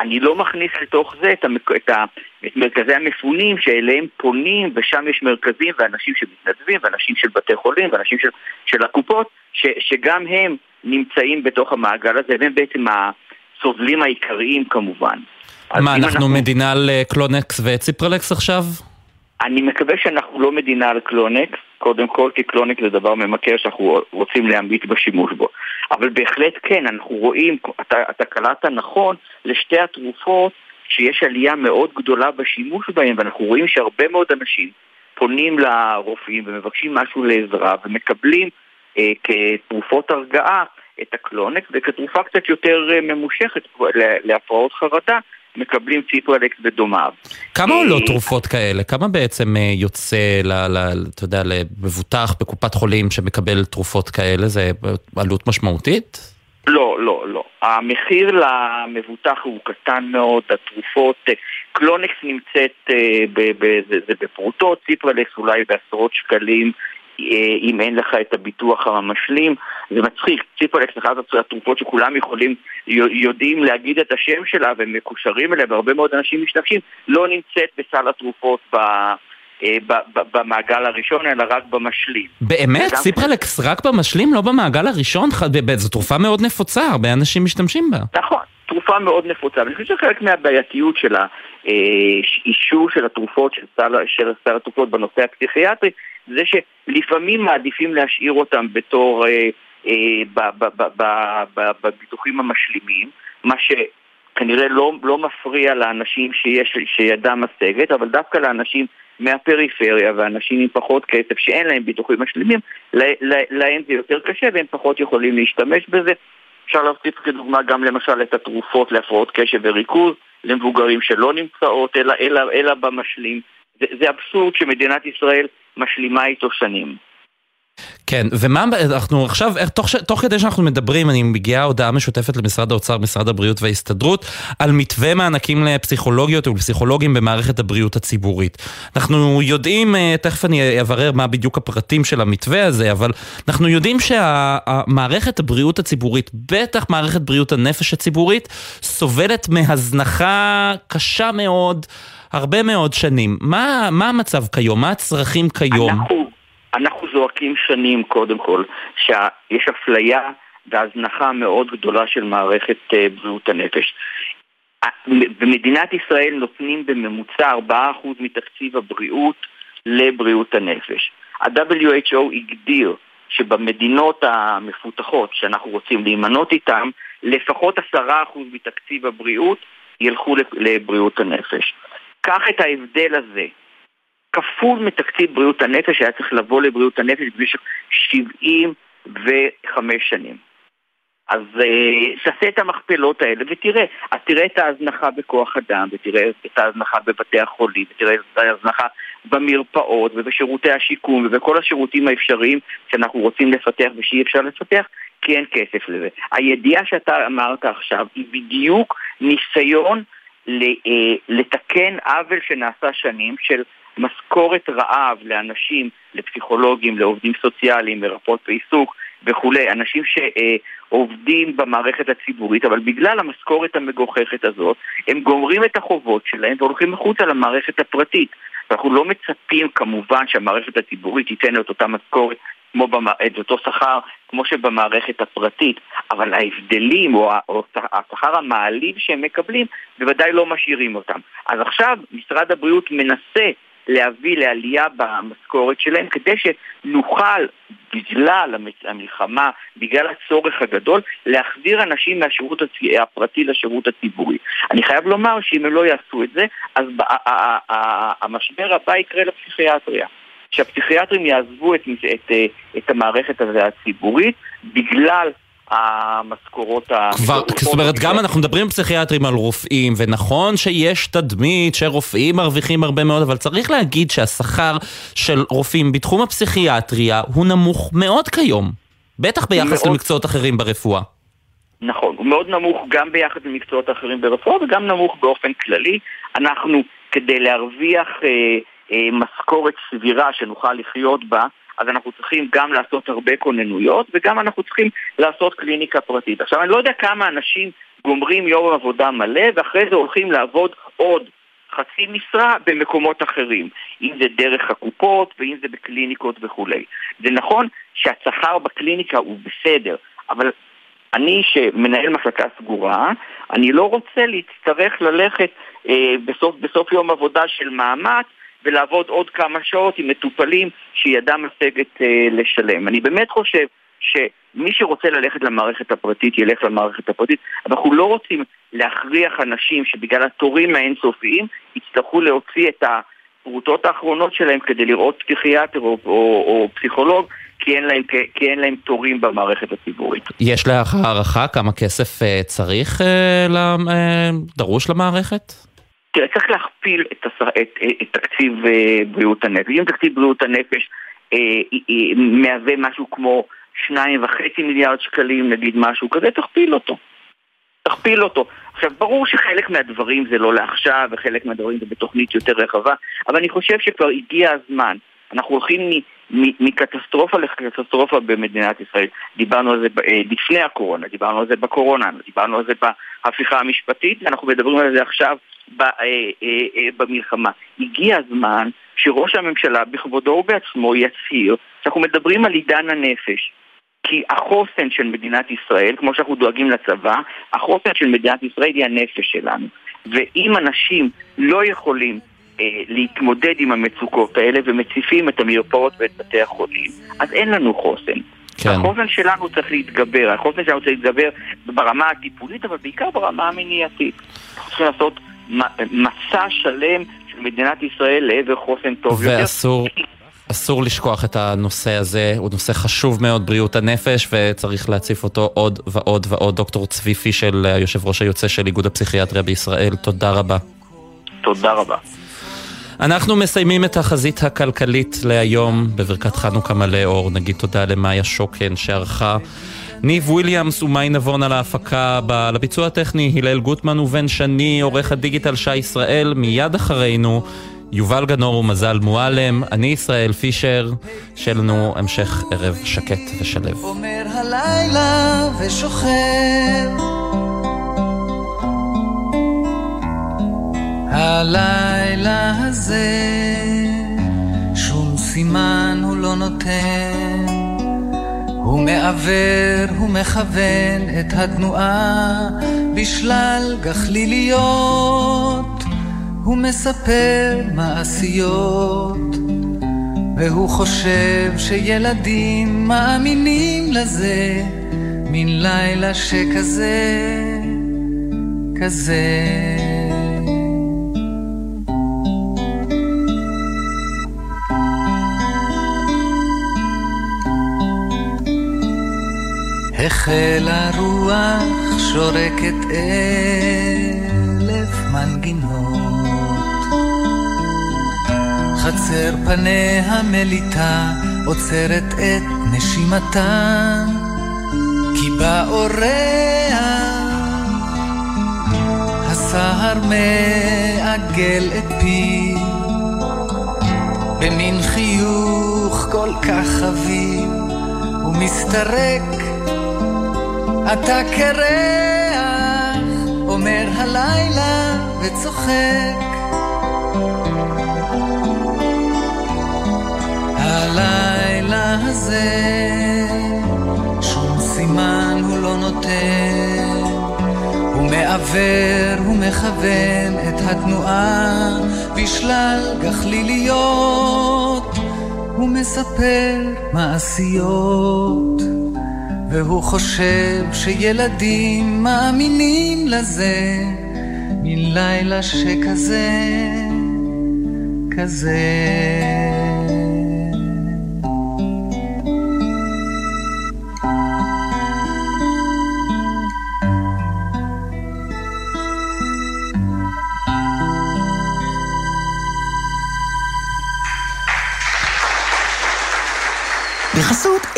אני לא מכניס לתוך זה את, המק... את, ה... את מרכזי המפונים שאליהם פונים ושם יש מרכזים ואנשים שמתנדבים ואנשים של בתי חולים ואנשים של, של הקופות ש... שגם הם נמצאים בתוך המעגל הזה והם בעצם הסובלים העיקריים כמובן. מה, אנחנו, אנחנו מדינה על קלונקס וציפרלקס עכשיו? אני מקווה שאנחנו לא מדינה על קלונקס, קודם כל כי קלונקס זה דבר ממכר שאנחנו רוצים להמעיט בשימוש בו. אבל בהחלט כן, אנחנו רואים, אתה, אתה קלטת נכון, לשתי התרופות שיש עלייה מאוד גדולה בשימוש בהן, ואנחנו רואים שהרבה מאוד אנשים פונים לרופאים ומבקשים משהו לעזרה ומקבלים אה, כתרופות הרגעה את הקלונקס, וכתרופה קצת יותר אה, ממושכת להפרעות חרדה מקבלים ציפרלקס ודומיו. כמה עולות תרופות כאלה? כמה בעצם יוצא, ל, ל, אתה יודע, למבוטח בקופת חולים שמקבל תרופות כאלה? זה עלות משמעותית? לא, לא, לא. המחיר למבוטח הוא קטן מאוד, התרופות, קלונקס נמצאת ב, ב, זה, זה בפרוטות, ציפרלקס אולי בעשרות שקלים. אם אין לך את הביטוח המשלים. זה מצחיק, ציפרלקס, אחת התרופות שכולם יכולים, יודעים להגיד את השם שלה והם מקושרים אליה והרבה מאוד אנשים משתמשים, לא נמצאת בסל התרופות ב... במעגל הראשון, אלא רק במשלים. באמת? ציפרלקס רק במשלים? לא במעגל הראשון? זו תרופה מאוד נפוצה, הרבה אנשים משתמשים בה. נכון, תרופה מאוד נפוצה. ואני חושב שחלק מהבעייתיות של האישור של התרופות, של סל, של סל התרופות בנושא הפסיכיאטרי, זה שלפעמים מעדיפים להשאיר אותם בתור, אה, אה, בביטוחים המשלימים, מה שכנראה לא, לא מפריע לאנשים שיש, שידם משגת, אבל דווקא לאנשים מהפריפריה ואנשים עם פחות כסף שאין להם ביטוחים משלימים, להם זה יותר קשה והם פחות יכולים להשתמש בזה. אפשר להוסיף כדוגמה גם למשל את התרופות להפרעות קשב וריכוז למבוגרים שלא נמצאות אלא, אלא, אלא במשלים. זה, זה אבסורד שמדינת ישראל משלימה איתו שנים. כן, ומה אנחנו עכשיו, תוך, תוך כדי שאנחנו מדברים, אני מגיעה הודעה משותפת למשרד האוצר, משרד הבריאות וההסתדרות, על מתווה מענקים לפסיכולוגיות ולפסיכולוגים במערכת הבריאות הציבורית. אנחנו יודעים, אה, תכף אני אברר מה בדיוק הפרטים של המתווה הזה, אבל אנחנו יודעים שהמערכת הבריאות הציבורית, בטח מערכת בריאות הנפש הציבורית, סובלת מהזנחה קשה מאוד. הרבה מאוד שנים. מה, מה המצב כיום? מה הצרכים כיום? אנחנו זועקים שנים קודם כל שיש אפליה והזנחה מאוד גדולה של מערכת אה, בריאות הנפש. במדינת ישראל נותנים בממוצע 4% מתקציב הבריאות לבריאות הנפש. ה-WHO הגדיר שבמדינות המפותחות שאנחנו רוצים להימנות איתן, לפחות 10% מתקציב הבריאות ילכו לבריאות הנפש. קח את ההבדל הזה כפול מתקציב בריאות הנפש שהיה צריך לבוא לבריאות הנפש במשך 75 שנים. אז uh, תעשה את המכפלות האלה ותראה, אז תראה את ההזנחה בכוח אדם, ותראה את ההזנחה בבתי החולים, ותראה את ההזנחה במרפאות ובשירותי השיקום ובכל השירותים האפשריים שאנחנו רוצים לפתח ושאי אפשר לפתח, כי אין כסף לזה. הידיעה שאתה אמרת עכשיו היא בדיוק ניסיון אה, לתקן עוול שנעשה שנים של משכורת רעב לאנשים, לפסיכולוגים, לעובדים סוציאליים, מרפאות בעיסוק וכולי, אנשים שעובדים במערכת הציבורית, אבל בגלל המשכורת המגוחכת הזאת, הם גומרים את החובות שלהם והולכים מחוצה למערכת הפרטית. אנחנו לא מצפים כמובן שהמערכת הציבורית תיתן את אותה משכורת. את אותו שכר כמו שבמערכת הפרטית, אבל ההבדלים או השכר המעליב שהם מקבלים בוודאי לא משאירים אותם. אז עכשיו משרד הבריאות מנסה להביא לעלייה במשכורת שלהם כדי שנוכל בגלל המלחמה, בגלל הצורך הגדול, להחזיר אנשים מהשירות הפרטי לשירות הציבורי. אני חייב לומר שאם הם לא יעשו את זה, אז המשבר הבא יקרה לפסיכיאטריה. שהפסיכיאטרים יעזבו את, את, את המערכת הציבורית בגלל המשכורות ה... כבר, זאת אומרת, גם אנחנו מדברים פסיכיאטרים על רופאים, ונכון שיש תדמית שרופאים מרוויחים הרבה מאוד, אבל צריך להגיד שהשכר של רופאים בתחום הפסיכיאטריה הוא נמוך מאוד כיום. בטח ביחס מאוד... למקצועות אחרים ברפואה. נכון, הוא מאוד נמוך גם ביחס למקצועות אחרים ברפואה וגם נמוך באופן כללי. אנחנו, כדי להרוויח אה, אה, משכורת סבירה שנוכל לחיות בה, אז אנחנו צריכים גם לעשות הרבה כוננויות וגם אנחנו צריכים לעשות קליניקה פרטית. עכשיו, אני לא יודע כמה אנשים גומרים יום עבודה מלא ואחרי זה הולכים לעבוד עוד חצי משרה במקומות אחרים, אם זה דרך הקופות ואם זה בקליניקות וכולי. זה נכון שהשכר בקליניקה הוא בסדר, אבל אני שמנהל מחלקה סגורה, אני לא רוצה להצטרך ללכת אה, בסוף, בסוף יום עבודה של מאמץ ולעבוד עוד כמה שעות עם מטופלים שידם משגת אה, לשלם. אני באמת חושב שמי שרוצה ללכת למערכת הפרטית ילך למערכת הפרטית, אנחנו לא רוצים להכריח אנשים שבגלל התורים האינסופיים יצטרכו להוציא את הפרוטות האחרונות שלהם כדי לראות פסיכיאטר או, או, או פסיכולוג כי אין, להם, כי אין להם תורים במערכת הציבורית. יש לך הערכה כמה כסף אה, צריך, אה, אה, דרוש למערכת? תראה, צריך להכפיל את, את, את, תקציב אה, בריאות הנפש. אם תקציב בריאות הנפש אה, אה, מהווה משהו כמו שניים וחצי מיליארד שקלים, נגיד משהו כזה, תכפיל אותו. תכפיל אותו. עכשיו, ברור שחלק מהדברים זה לא לעכשיו, וחלק מהדברים זה בתוכנית יותר רחבה, אבל אני חושב שכבר הגיע הזמן. אנחנו הולכים מקטסטרופה לקטסטרופה במדינת ישראל. דיברנו על זה לפני הקורונה, דיברנו על זה בקורונה, דיברנו על זה בהפיכה המשפטית, ואנחנו מדברים על זה עכשיו אה, אה, במלחמה. הגיע הזמן שראש הממשלה בכבודו ובעצמו יצהיר שאנחנו מדברים על עידן הנפש. כי החוסן של מדינת ישראל, כמו שאנחנו דואגים לצבא, החוסן של מדינת ישראל היא הנפש שלנו. ואם אנשים לא יכולים אה, להתמודד עם המצוקות האלה ומציפים את המרפאות ואת בתי החולים, אז אין לנו חוסן. כן. החוסן שלנו צריך להתגבר, החוסן שלנו צריך להתגבר ברמה הטיפולית, אבל בעיקר ברמה המניעתית. אנחנו צריכים לעשות מסע שלם של מדינת ישראל לעבר חוסן טוב ואסור, יותר. ואסור... אסור לשכוח את הנושא הזה, הוא נושא חשוב מאוד, בריאות הנפש, וצריך להציף אותו עוד ועוד ועוד. דוקטור צבי פישל, היושב ראש היוצא של איגוד הפסיכיאטריה בישראל, תודה רבה. תודה רבה. אנחנו מסיימים את החזית הכלכלית להיום בברכת חנוכה מלא אור. נגיד תודה למאיה שוקן שערכה. ניב וויליאמס ומאי נבון על ההפקה, על הביצוע הטכני, הלל גוטמן ובן שני, עורך הדיגיטל שי ישראל, מיד אחרינו. יובל גנור ומזל מועלם, אני ישראל פישר, שיהיה לנו המשך ערב שקט ושלב. אומר הלילה ושוכב הלילה הזה שום סימן הוא לא נותן הוא מעוור, הוא מכוון את התנועה בשלל גחליליות הוא מספר מעשיות והוא חושב שילדים מאמינים לזה מן לילה שכזה, כזה. החלה רוח שורקת אלף מנגינות. חצר פניה מליטה עוצרת את נשימתה, כי באורח הסהר מעגל את פיו, במין חיוך כל כך חביב, ומסתרק אתה קרח, אומר הלילה וצוחק. הלילה הזה, שום סימן הוא לא נותן, הוא מעוור, הוא מכוון את התנועה בשלל גחליליות, הוא מספר מעשיות. והוא חושב שילדים מאמינים לזה מלילה שכזה, כזה.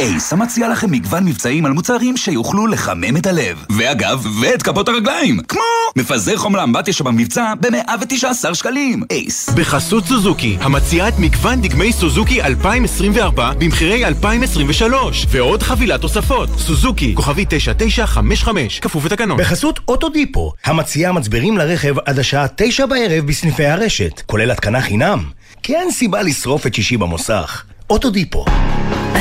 אייס, המציע לכם מגוון מבצעים על מוצרים שיוכלו לחמם את הלב. ואגב, ואת כפות הרגליים. כמו מפזר חומר אמבטיה שבמבצע ב-119 שקלים. אייס. בחסות סוזוקי, המציעה את מגוון דגמי סוזוקי 2024 במחירי 2023. ועוד חבילת תוספות. סוזוקי, כוכבי 9955, כפוף לתקנון. בחסות אוטודיפו, המציעה מצברים לרכב עד השעה 9 בערב בסניפי הרשת, כולל התקנה חינם. כי אין סיבה לשרוף את שישי במוסך. אוטודיפו.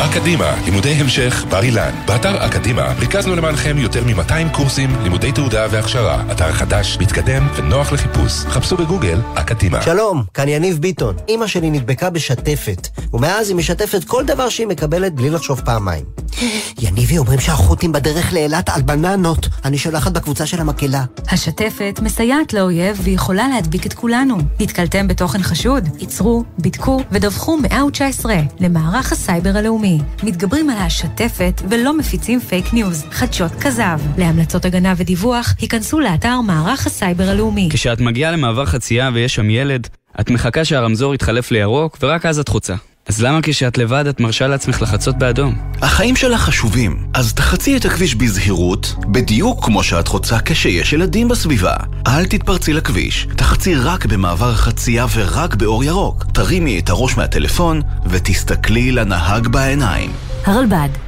אקדימה, לימודי המשך בר אילן. באתר אקדימה ריכזנו למענכם יותר מ-200 קורסים, לימודי תעודה והכשרה. אתר חדש, מתקדם ונוח לחיפוש. חפשו בגוגל אקדימה. שלום, כאן יניב ביטון. אמא שלי נדבקה בשתפת, ומאז היא משתפת כל דבר שהיא מקבלת בלי לחשוב פעמיים. (laughs) יניבי אומרים שהחות'ים בדרך לאילת על בננות. אני שולחת בקבוצה של המקהלה. השתפת מסייעת לאויב ויכולה להדביק את כולנו. נתקלתם בתוכן חשוד? ייצרו, בדקו ודווחו 119 למערך הסייבר הלאומי. מתגברים על השתפת ולא מפיצים פייק ניוז, חדשות כזב. להמלצות הגנה ודיווח, היכנסו לאתר מערך הסייבר הלאומי. כשאת מגיעה למעבר חצייה ויש שם ילד, את מחכה שהרמזור יתחלף לירוק ורק אז את חוצה. אז למה כשאת לבד את מרשה לעצמך לחצות באדום? החיים שלך חשובים, אז תחצי את הכביש בזהירות, בדיוק כמו שאת רוצה כשיש ילדים בסביבה. אל תתפרצי לכביש, תחצי רק במעבר חצייה ורק באור ירוק. תרימי את הראש מהטלפון ותסתכלי לנהג בעיניים. הרלב"ד,